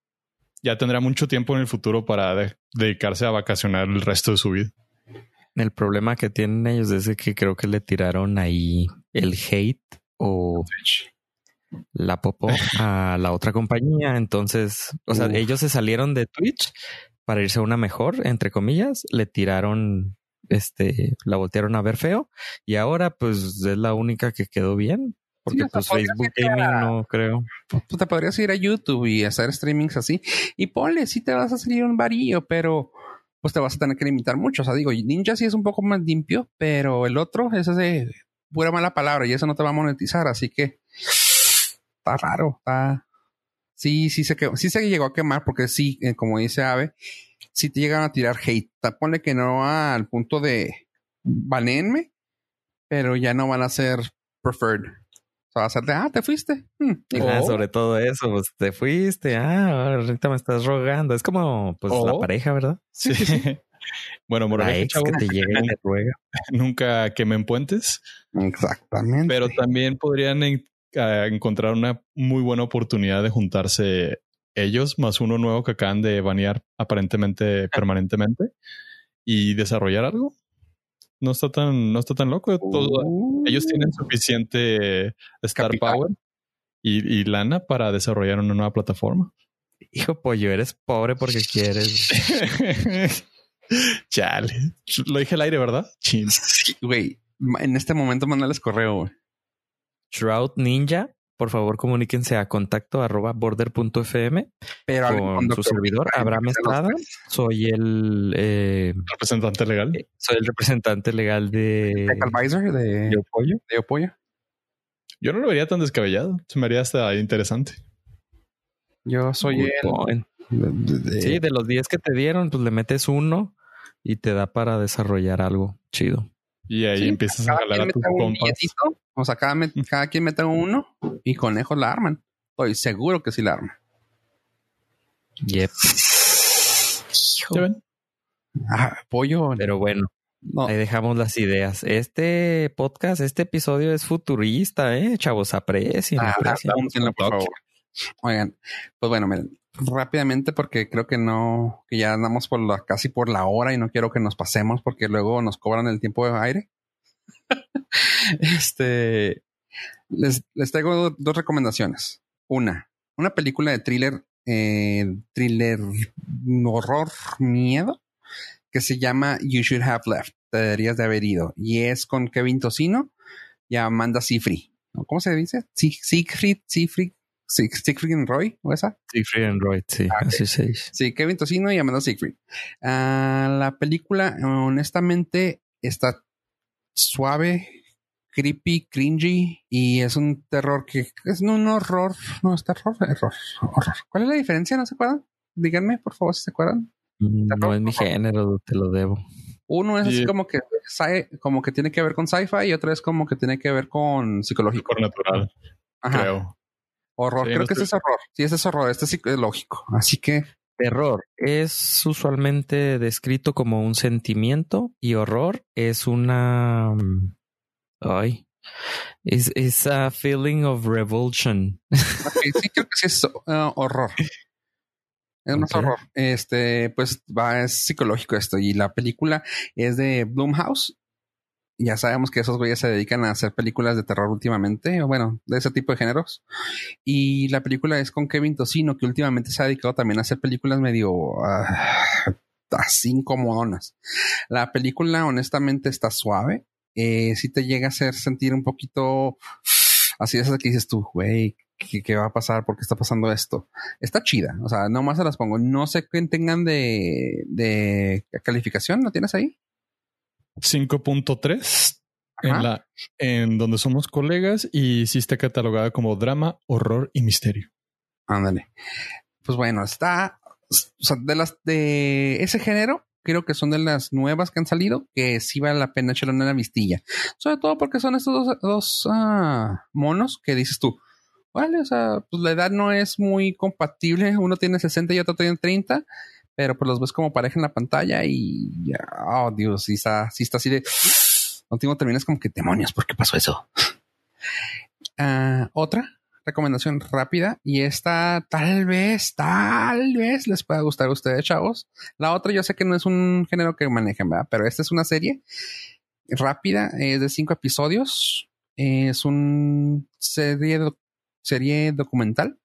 ya tendrá mucho tiempo en el futuro para dedicarse a vacacionar el resto de su vida.
El problema que tienen ellos es que creo que le tiraron ahí el hate o la popó a la otra compañía. Entonces, o sea, ellos se salieron de Twitch para irse a una mejor, entre comillas, le tiraron, este, la voltearon a ver feo y ahora pues es la única que quedó bien. Porque pues Facebook Gaming no creo.
Pues, pues, te podrías ir a YouTube y hacer streamings así. Y ponle, sí te vas a salir un varillo, pero pues te vas a tener que limitar mucho. O sea, digo, Ninja sí es un poco más limpio, pero el otro es de pura mala palabra y eso no te va a monetizar. Así que está raro. Está... Sí, sí se, sí se llegó a quemar porque sí, eh, como dice Ave, sí te llegan a tirar hate. Ponle que no al punto de banenme, pero ya no van a ser preferred va a ser de, ah, te fuiste. Hmm,
ah, sobre todo eso, pues te fuiste, ah, ahorita me estás rogando. Es como pues la pareja, ¿verdad?
Sí. bueno,
que te llega y te ruega.
Nunca quemen puentes.
Exactamente.
Pero también podrían encontrar una muy buena oportunidad de juntarse ellos más uno nuevo que acaban de banear aparentemente permanentemente y desarrollar algo no está tan, no está tan loco. ellos tienen uh. suficiente star power y, lana para desarrollar una nueva plataforma.
Hijo pollo, eres pobre porque quieres.
Chale. Lo dije al aire, ¿verdad?
Sí, güey. En este momento mandales correo, güey.
Shroud Ninja, por favor comuníquense a contacto arroba border.fm
Pero
con su servidor Abraham Estrada. Soy el eh,
representante legal.
Soy el representante legal de
Advisor de, de Opollo.
Yo no lo vería tan descabellado. Se me haría hasta interesante.
Yo soy
Good
el.
Sí, de los 10 que te dieron, pues le metes uno y te da para desarrollar algo chido.
Y ahí
Sí,
empiezas a jalar a tus compas.
billetito, O sea, cada, me- cada quien mete uno y conejos la arman. Estoy seguro que sí la arman.
Yep.
Ah, pollo.
Pero bueno,
no,
ahí dejamos las ideas. Este podcast, este episodio es futurista, ¿eh? Chavos, aprecien,
Ah,
aprecien.
por favor. Oigan, pues bueno, miren, rápidamente porque creo que no, que ya andamos por la, casi por la hora y no quiero que nos pasemos porque luego nos cobran el tiempo de aire. este, les, les traigo dos recomendaciones. Una, una película de thriller, eh, thriller horror, miedo, que se llama You Should Have Left. Te deberías de haber ido. Y es con Kevin Tocino y Amanda Seyfried. ¿Cómo se dice? Sie- Siegfried, Siegfried, Sieg- Siegfried Roy, ¿o esa?
Siegfried and Roy, sí,
Ah,
así se dice.
Sí, Kevin Tocino y Amanda Siegfried. Ah, la película, honestamente, está suave, creepy, cringy y es un terror que es un horror. No, es terror, error, horror. ¿Cuál es la diferencia? ¿No se acuerdan? Díganme, por favor, si se acuerdan.
No es mi género, te lo debo.
Uno es así como que sci- como que tiene que ver con sci-fi y otro es como que tiene que ver con psicológico.
Natural,
Ajá.
creo.
Horror.
Sí,
Creo
no
que ese es
estoy-
horror. Sí, ese es horror. Este es psicológico. Así que
Terror es usualmente descrito como un sentimiento y horror es una. mm, Ay. Es es a feeling of revulsion.
sí, creo que sí es uh, horror. Es más horror. Este, pues va, es psicológico esto. Y la película es de Blumhouse. Ya sabemos que esos güeyes se dedican a hacer películas de terror últimamente, o bueno, de ese tipo de géneros. Y la película es con Kevin Tocino, que últimamente se ha dedicado también a hacer películas medio ah, así incomodonas. La película, honestamente, está suave. Eh, sí te llega a hacer sentir un poquito así esas que dices tú, güey, ¿qué, qué va a pasar? ¿Por qué está pasando esto? Está chida. O sea, nomás se las pongo. No sé qué tengan de, de calificación. ¿Lo tienes ahí?
5.3
Ajá.
en la en donde somos colegas y sí está catalogada como drama, horror y misterio.
Ándale. Pues bueno, está. O sea, de las de ese género, creo que son de las nuevas que han salido, que sí vale la pena echarle una vistilla. Sobre todo porque son estos dos, dos, ah, monos que dices tú. Vale, o sea, pues la edad no es muy compatible. Uno tiene 60 y otro tiene 30, pero pues los ves como pareja en la pantalla y ya, oh Dios, sí está, sí está así de. Último terminas como que demonios, ¿por qué pasó eso? Ah, Otra recomendación rápida y esta tal vez, tal vez les pueda gustar a ustedes, chavos. La otra yo sé que no es un género que manejan, ¿verdad? Pero esta es una serie rápida, es de cinco episodios. Es un serie, serie documental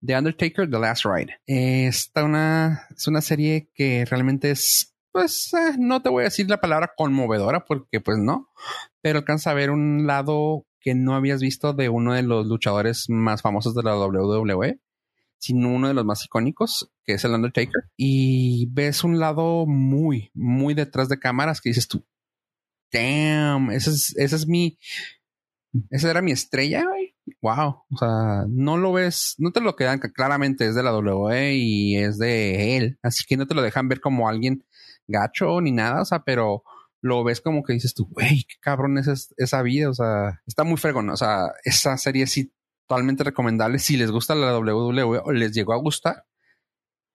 de Undertaker, The Last Ride. Esta una, es una serie que realmente es, pues, eh, no te voy a decir la palabra conmovedora porque pues no, pero alcanza a ver un lado que no habías visto de uno de los luchadores más famosos de la WWE, sino uno de los más icónicos, que es el Undertaker. Y ves un lado muy, muy detrás de cámaras que dices tú, damn, ese es, ese es mi, esa era mi estrella, güey. Wow. O sea, no lo ves, no te lo quedan claramente, es de la WWE y es de él. Así que no te lo dejan ver como alguien gacho ni nada, o sea, pero lo ves como que dices tú, güey, qué cabrón es es- esa vida. O sea, está muy fregón. O sea, esa serie sí totalmente recomendable. Si les gusta la WWE o les llegó a gustar,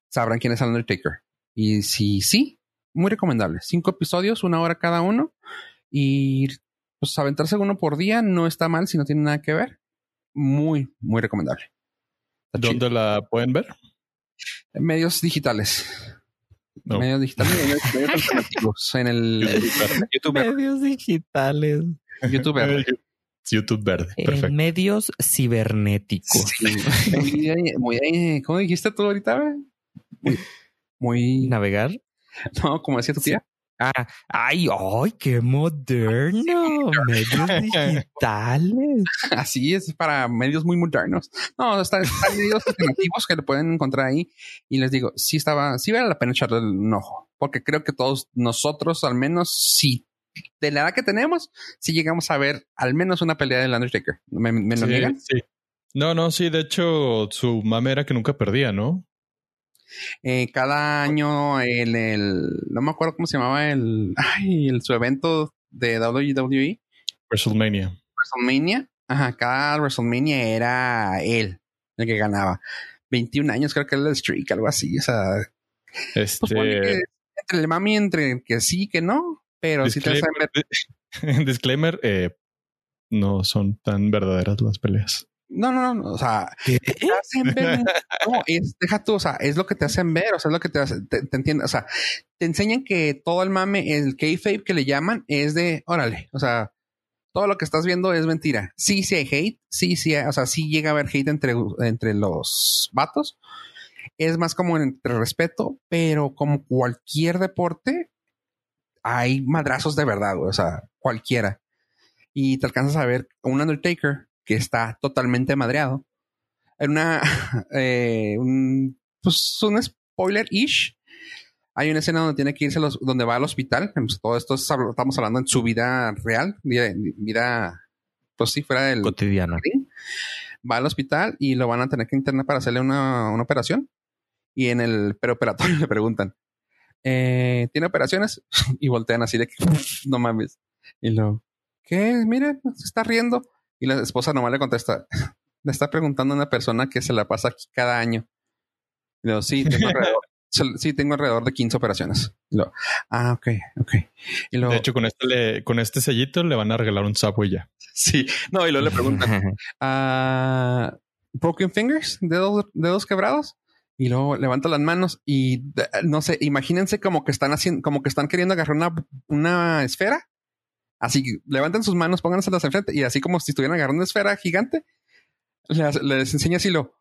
sabrán quién es el Undertaker. Y si sí, muy recomendable. Cinco episodios, una hora cada uno. Y pues aventarse uno por día no está mal si no tiene nada que ver. Muy, muy recomendable. Está
¿Dónde la pueden ver?
chido. Medios digitales.
No.
Medios digitales. medios, medios alternativos. En el YouTube.
Medios digitales.
YouTube. verde.
YouTube verde.
En medios cibernéticos.
Sí. Muy, muy, ¿Cómo dijiste tú ahorita? Muy, muy
Navegar.
No, como decía tu tía.
Ah, ay, ay, qué moderno. Medios digitales.
Así es, para medios muy modernos. No, están, están medios alternativos que le pueden encontrar ahí. Y les digo, sí estaba, sí vale la pena echarle un ojo. Porque creo que todos nosotros, al menos, sí, de la edad que tenemos, sí llegamos a ver al menos una pelea del Undertaker. ¿Me, me lo
Sí,
niegan?
sí. No, no, sí, de hecho, su mame era que nunca perdía, ¿no?
Eh, cada año en el, no me acuerdo cómo se llamaba el, ay, el, su evento de WWE,
WrestleMania.
WrestleMania. Ajá, cada WrestleMania era él el que ganaba. 21 años, creo que era el streak, algo así. O sea, pues que
Este.
entre el mami, entre que sí, que no, pero sí te ver-
disclaimer, eh, no son tan verdaderas las peleas.
No, no, no, o sea,
¿Qué?
te hacen ver. No, es, deja tú, o sea, es lo que te hacen ver, o sea, es lo que te hace, te, te entiendes, o sea, te enseñan que todo el mame, el kayfabe que le llaman, es de, órale, o sea, todo lo que estás viendo es mentira. Sí, sí hay hate, sí, sí, hay- o sea, sí llega a haber hate entre, entre los vatos. Es más como entre respeto, pero como cualquier deporte, hay madrazos de verdad, güey, o sea, cualquiera. Y te alcanzas a ver un Undertaker que está totalmente madreado. En una, eh, un, pues un spoiler-ish. Hay una escena donde tiene que irse, a los, donde va al hospital. Pues, todo esto es- estamos hablando en su vida real, vida, vida pues sí, fuera del
Cotidiana.
ring. Va al hospital y lo van a tener que internar para hacerle una, una operación. Y en el preoperatorio le preguntan, eh, ¿tiene operaciones? y voltean así de que, no mames. Y lo, ¿qué? Mire, se está riendo. Y la esposa nomás le contesta, le está preguntando a una persona que se la pasa aquí cada año. Y lo, sí, tengo alrededor, sí, tengo alrededor de 15 operaciones. Y lo, ah, ok, ok. Y
De hecho, con este, le- con este sellito le van a regalar un Subway ya.
sí, no, y luego le preguntan, ah, broken fingers, dedos, dedos quebrados. Y luego levanta las manos y de- no sé, imagínense como que están haciendo, como que están queriendo agarrar una, una esfera. Así que levanten sus manos, pónganselas enfrente y así como si estuvieran agarrando una esfera gigante, les, les enseña así lo,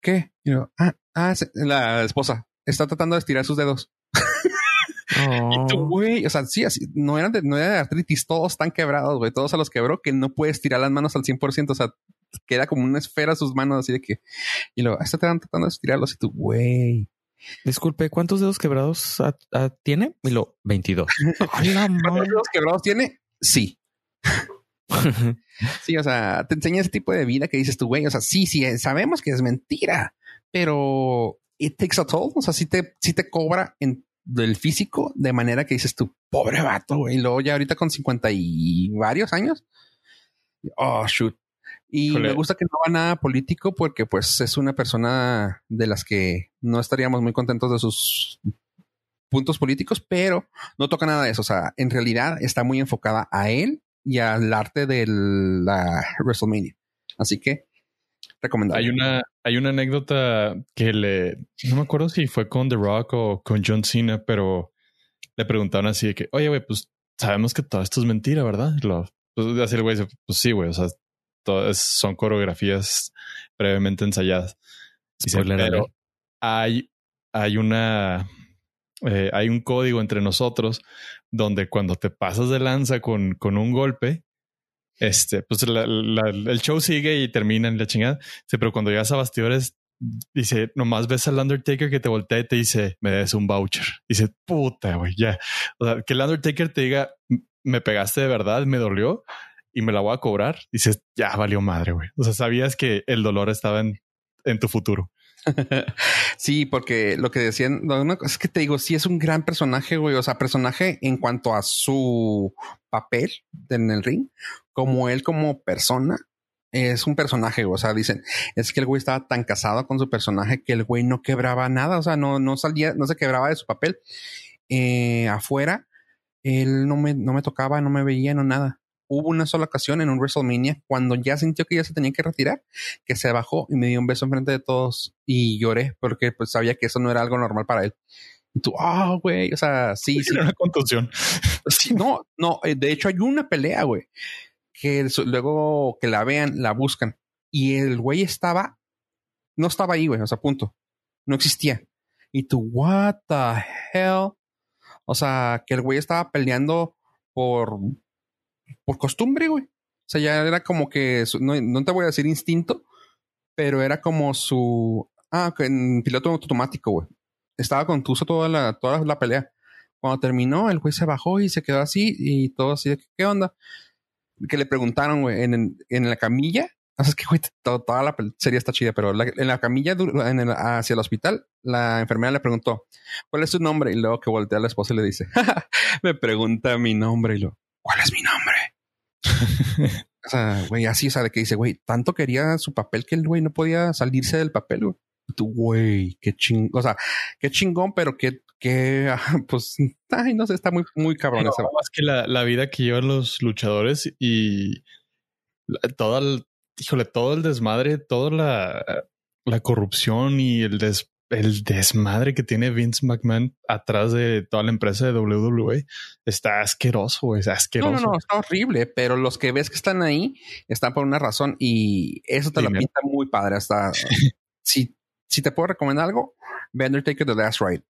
¿qué? Y yo, ah, ah, la esposa está tratando de estirar sus dedos. Y tú,
Oh.
güey, o sea, sí, así, no eran de, no era de artritis, todos están quebrados, güey, todos se los quebró que no puedes tirar las manos al 100%, o sea, queda como una esfera sus manos, así de que, y luego, está tratando de estirarlos y tú, güey.
Disculpe, ¿cuántos dedos quebrados ah, ah, tiene? Y lo 22. ¡A la
¿Cuántos dedos quebrados tiene? Sí. Sí, o sea, te enseña ese tipo de vida que dices tú, güey, o sea, sí, sí, eh, sabemos que es mentira, pero it takes a toll, o sea, sí te, sí te cobra en del físico de manera que dices tú, pobre vato, güey, y luego ya ahorita con 50 y varios años, oh, shoot. Y me gusta que no va nada político porque pues es una persona de las que no estaríamos muy contentos de sus puntos políticos, pero no toca nada de eso. O sea, en realidad está muy enfocada a él y al arte de la WrestleMania. Así que recomendable.
Hay una, hay una anécdota que le, no me acuerdo si fue con The Rock o con John Cena, pero le preguntaron así de que, oye, güey, pues sabemos que todo esto es mentira, ¿verdad? Lo, pues así el güey dice, pues sí, güey, o sea, todas son coreografías previamente ensayadas. Dice, pero hay, hay una, eh, hay un código entre nosotros donde cuando te pasas de lanza con, con un golpe, este, pues el show sigue y termina en la chingada. Pero cuando llegas a bastidores, dice, nomás ves al Undertaker que te voltea y te dice, me des un voucher. Dice, puta, güey, ya. O sea, que el Undertaker te diga, "M- me pegaste de verdad, me dolió y me la voy a cobrar. Dices, ya valió madre, güey. O sea, sabías que el dolor estaba en, en tu futuro.
Sí, porque lo que decían, es que te digo, sí es un gran personaje, güey. O sea, personaje en cuanto a su papel en el ring, como él como persona, es un personaje. O sea, dicen, es que el güey estaba tan casado con su personaje que el güey no quebraba nada. O sea, no, no salía, no se quebraba de su papel. Eh, afuera, él no me, no me tocaba, no me veía, no nada. Hubo una sola ocasión en un WrestleMania cuando ya sintió que ya se tenía que retirar, que se bajó y me dio un beso enfrente de todos y lloré porque pues sabía que eso no era algo normal para él. Y tú, ah, güey, o sea, sí, sí,
Era una contusión.
sí, no, no, eh, de hecho hay una pelea, güey, que luego que la vean, la buscan y el güey estaba, no estaba ahí, güey, o sea, punto, no existía. Y tú, what the hell? O sea, que el güey estaba peleando por, por costumbre, güey. O sea, ya era como que, no, no te voy a decir instinto, pero era como su, ah, en piloto automático, güey. Estaba contuso toda la, toda la pelea. Cuando terminó, el güey se bajó y se quedó así y todo así ¿qué onda? Que le preguntaron, güey, en, en la camilla o sea, es que, güey, toda, la serie está chida, pero en la camilla en hacia el hospital, la enfermera le preguntó, ¿cuál es su nombre? Y luego que voltea a la esposa y le dice, me pregunta mi nombre y lo, ¿cuál es mi nombre? o sea, güey, así, o sea, de que dice, güey, tanto quería su papel que el güey no podía salirse del papel, güey. Tú, güey, qué chingón, o sea, qué chingón, pero qué, qué, pues, ay, no sé, está muy, muy cabrón.
No, más que la, la vida que llevan los luchadores y toda el, híjole, todo el desmadre, toda la, la corrupción y el, el desmadre que tiene Vince McMahon atrás de toda la empresa de WWE está asqueroso, es asqueroso.
No, no, no, está horrible, pero los que ves que están ahí están por una razón y eso te lo pinta muy padre. Hasta si, si te puedo recomendar algo, ve Undertaker The Last Ride.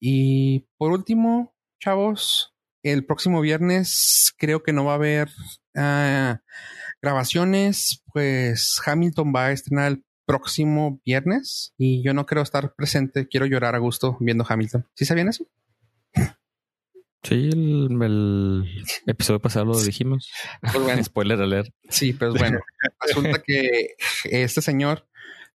Y por último, chavos, el próximo viernes creo que no va a haber uh, grabaciones, pues Hamilton va a estrenar el próximo viernes y yo no quiero estar presente, quiero llorar a gusto viendo Hamilton. ¿Sí sabían eso?
Sí, el, episodio pasado lo dijimos. Pues bueno, Spoiler alert.
Sí, pues bueno, resulta que este señor,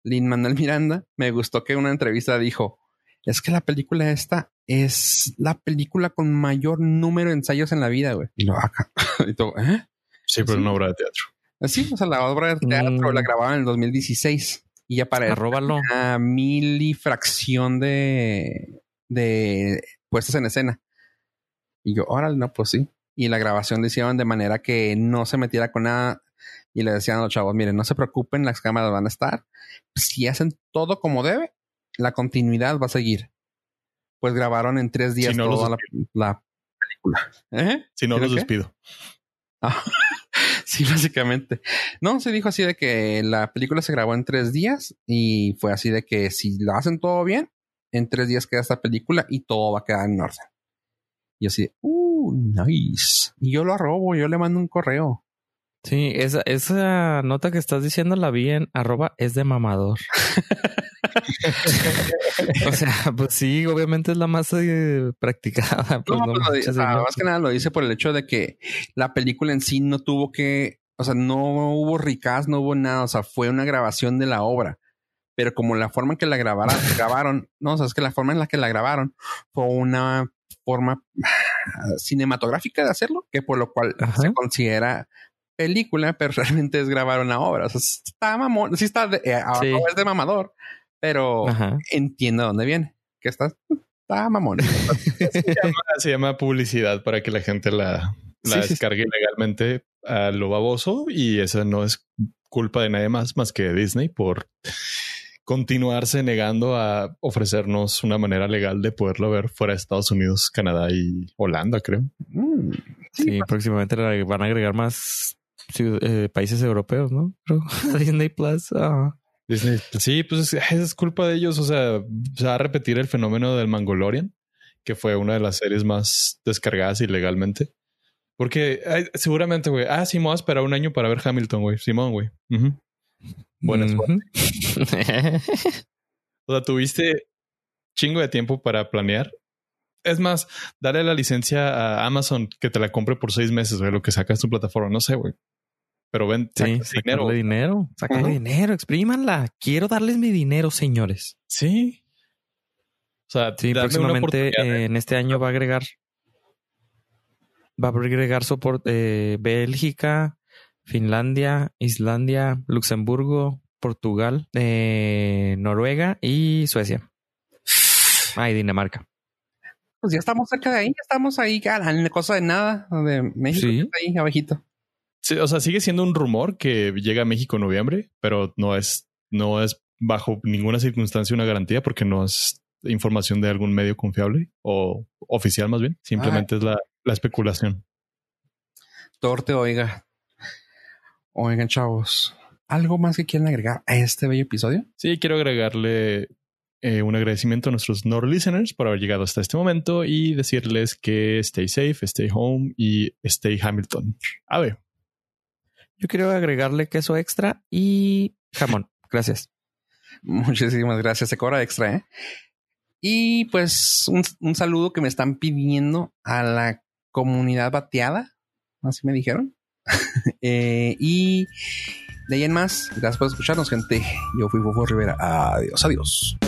Lin Manuel Miranda, me gustó que en una entrevista dijo, es que la película esta es la película con mayor número de ensayos en la vida, güey. Y lo acá. y todo, ¿eh?
Sí, pero una obra de teatro.
Sí, o sea, la obra de teatro la mm. grababan en el 2016 y ya para
a
mil y fracción de, de puestas en escena. Y yo, órale, no, pues sí. Y la grabación la hicieron de manera que no se metiera con nada. Y le decían a los chavos, miren, no se preocupen, las cámaras van a estar. Si hacen todo como debe, la continuidad va a seguir. Pues grabaron en tres días toda la, película.
¿Eh? Si no, los despido.
Sí, básicamente. No, se dijo así de que la película se grabó en tres días y fue así de que si lo hacen todo bien, en tres días queda esta película y todo va a quedar en orden. Y así, uh, nice. Y yo lo arrobo, yo le mando un correo.
Sí, esa, esa nota que estás diciendo la vi en arroba es de mamador. o sea, pues sí, obviamente es la más eh, practicada. Pues no,
pues más que nada lo dice por el hecho de que la película en sí no tuvo que, o sea, no hubo ricas, no hubo nada, o sea, fue una grabación de la obra. Pero como la forma en que la grabaron, grabaron, no, o sea, es que la forma en la que la grabaron fue una forma cinematográfica de hacerlo, que por lo cual se considera película, pero realmente es grabar una obra. O sea, está mamón, sí está de, eh, es de mamador, pero entiendo dónde viene. Que está, está mamón.
se, llama, publicidad para que la gente la, la descargue legalmente a lo baboso y esa no es culpa de nadie más más que Disney por continuarse negando a ofrecernos una manera legal de poderlo ver fuera de Estados Unidos, Canadá y Holanda, creo.
Mm, sí, próximamente van a agregar más eh, países europeos, ¿no? Disney Plus.
Disney, sí, pues es, culpa de ellos. O sea, se va a repetir el fenómeno del Mangolorian, que fue una de las series más descargadas ilegalmente. Porque seguramente, güey, ah, sí, me voy a esperar un año para ver Hamilton, güey. Simón, güey. Buenas o sea, tuviste chingo de tiempo para planear. Es más, dale la licencia a Amazon que te la compre por seis meses, güey, lo que sacas tu plataforma. No sé, güey. Pero ven,
sí, dinero. dinero. Sacarle dinero, exprímanla. Quiero darles mi dinero, señores.
Sí.
O sea, sí, próximamente eh, en este año va a agregar. Va a agregar soporte eh, Bélgica, Finlandia, Islandia, Luxemburgo, Portugal, eh, Noruega y Suecia. Ah, y Dinamarca.
Pues ya estamos cerca de ahí, ya estamos ahí, en cosa de nada, de México, sí. ahí abajito
o sea, sigue siendo un rumor que llega a México en noviembre, pero no es, no es bajo ninguna circunstancia una garantía porque no es información de algún medio confiable o oficial más bien. Simplemente es la, la especulación.
Torte, oiga. Oigan, chavos. ¿Algo más que quieran agregar a este bello episodio?
Sí, quiero agregarle eh, un agradecimiento a nuestros Nord listeners por haber llegado hasta este momento y decirles que stay safe, stay home y stay Hamilton. A ver.
Yo quiero agregarle queso extra y jamón. Gracias.
Muchísimas gracias. Se cobra extra, ¿eh? Y pues un, un, saludo que me están pidiendo a la comunidad bateada. Así me dijeron. eh, y de ahí en más, gracias por escucharnos, gente. Yo fui Fofo Rivera. Adiós, adiós.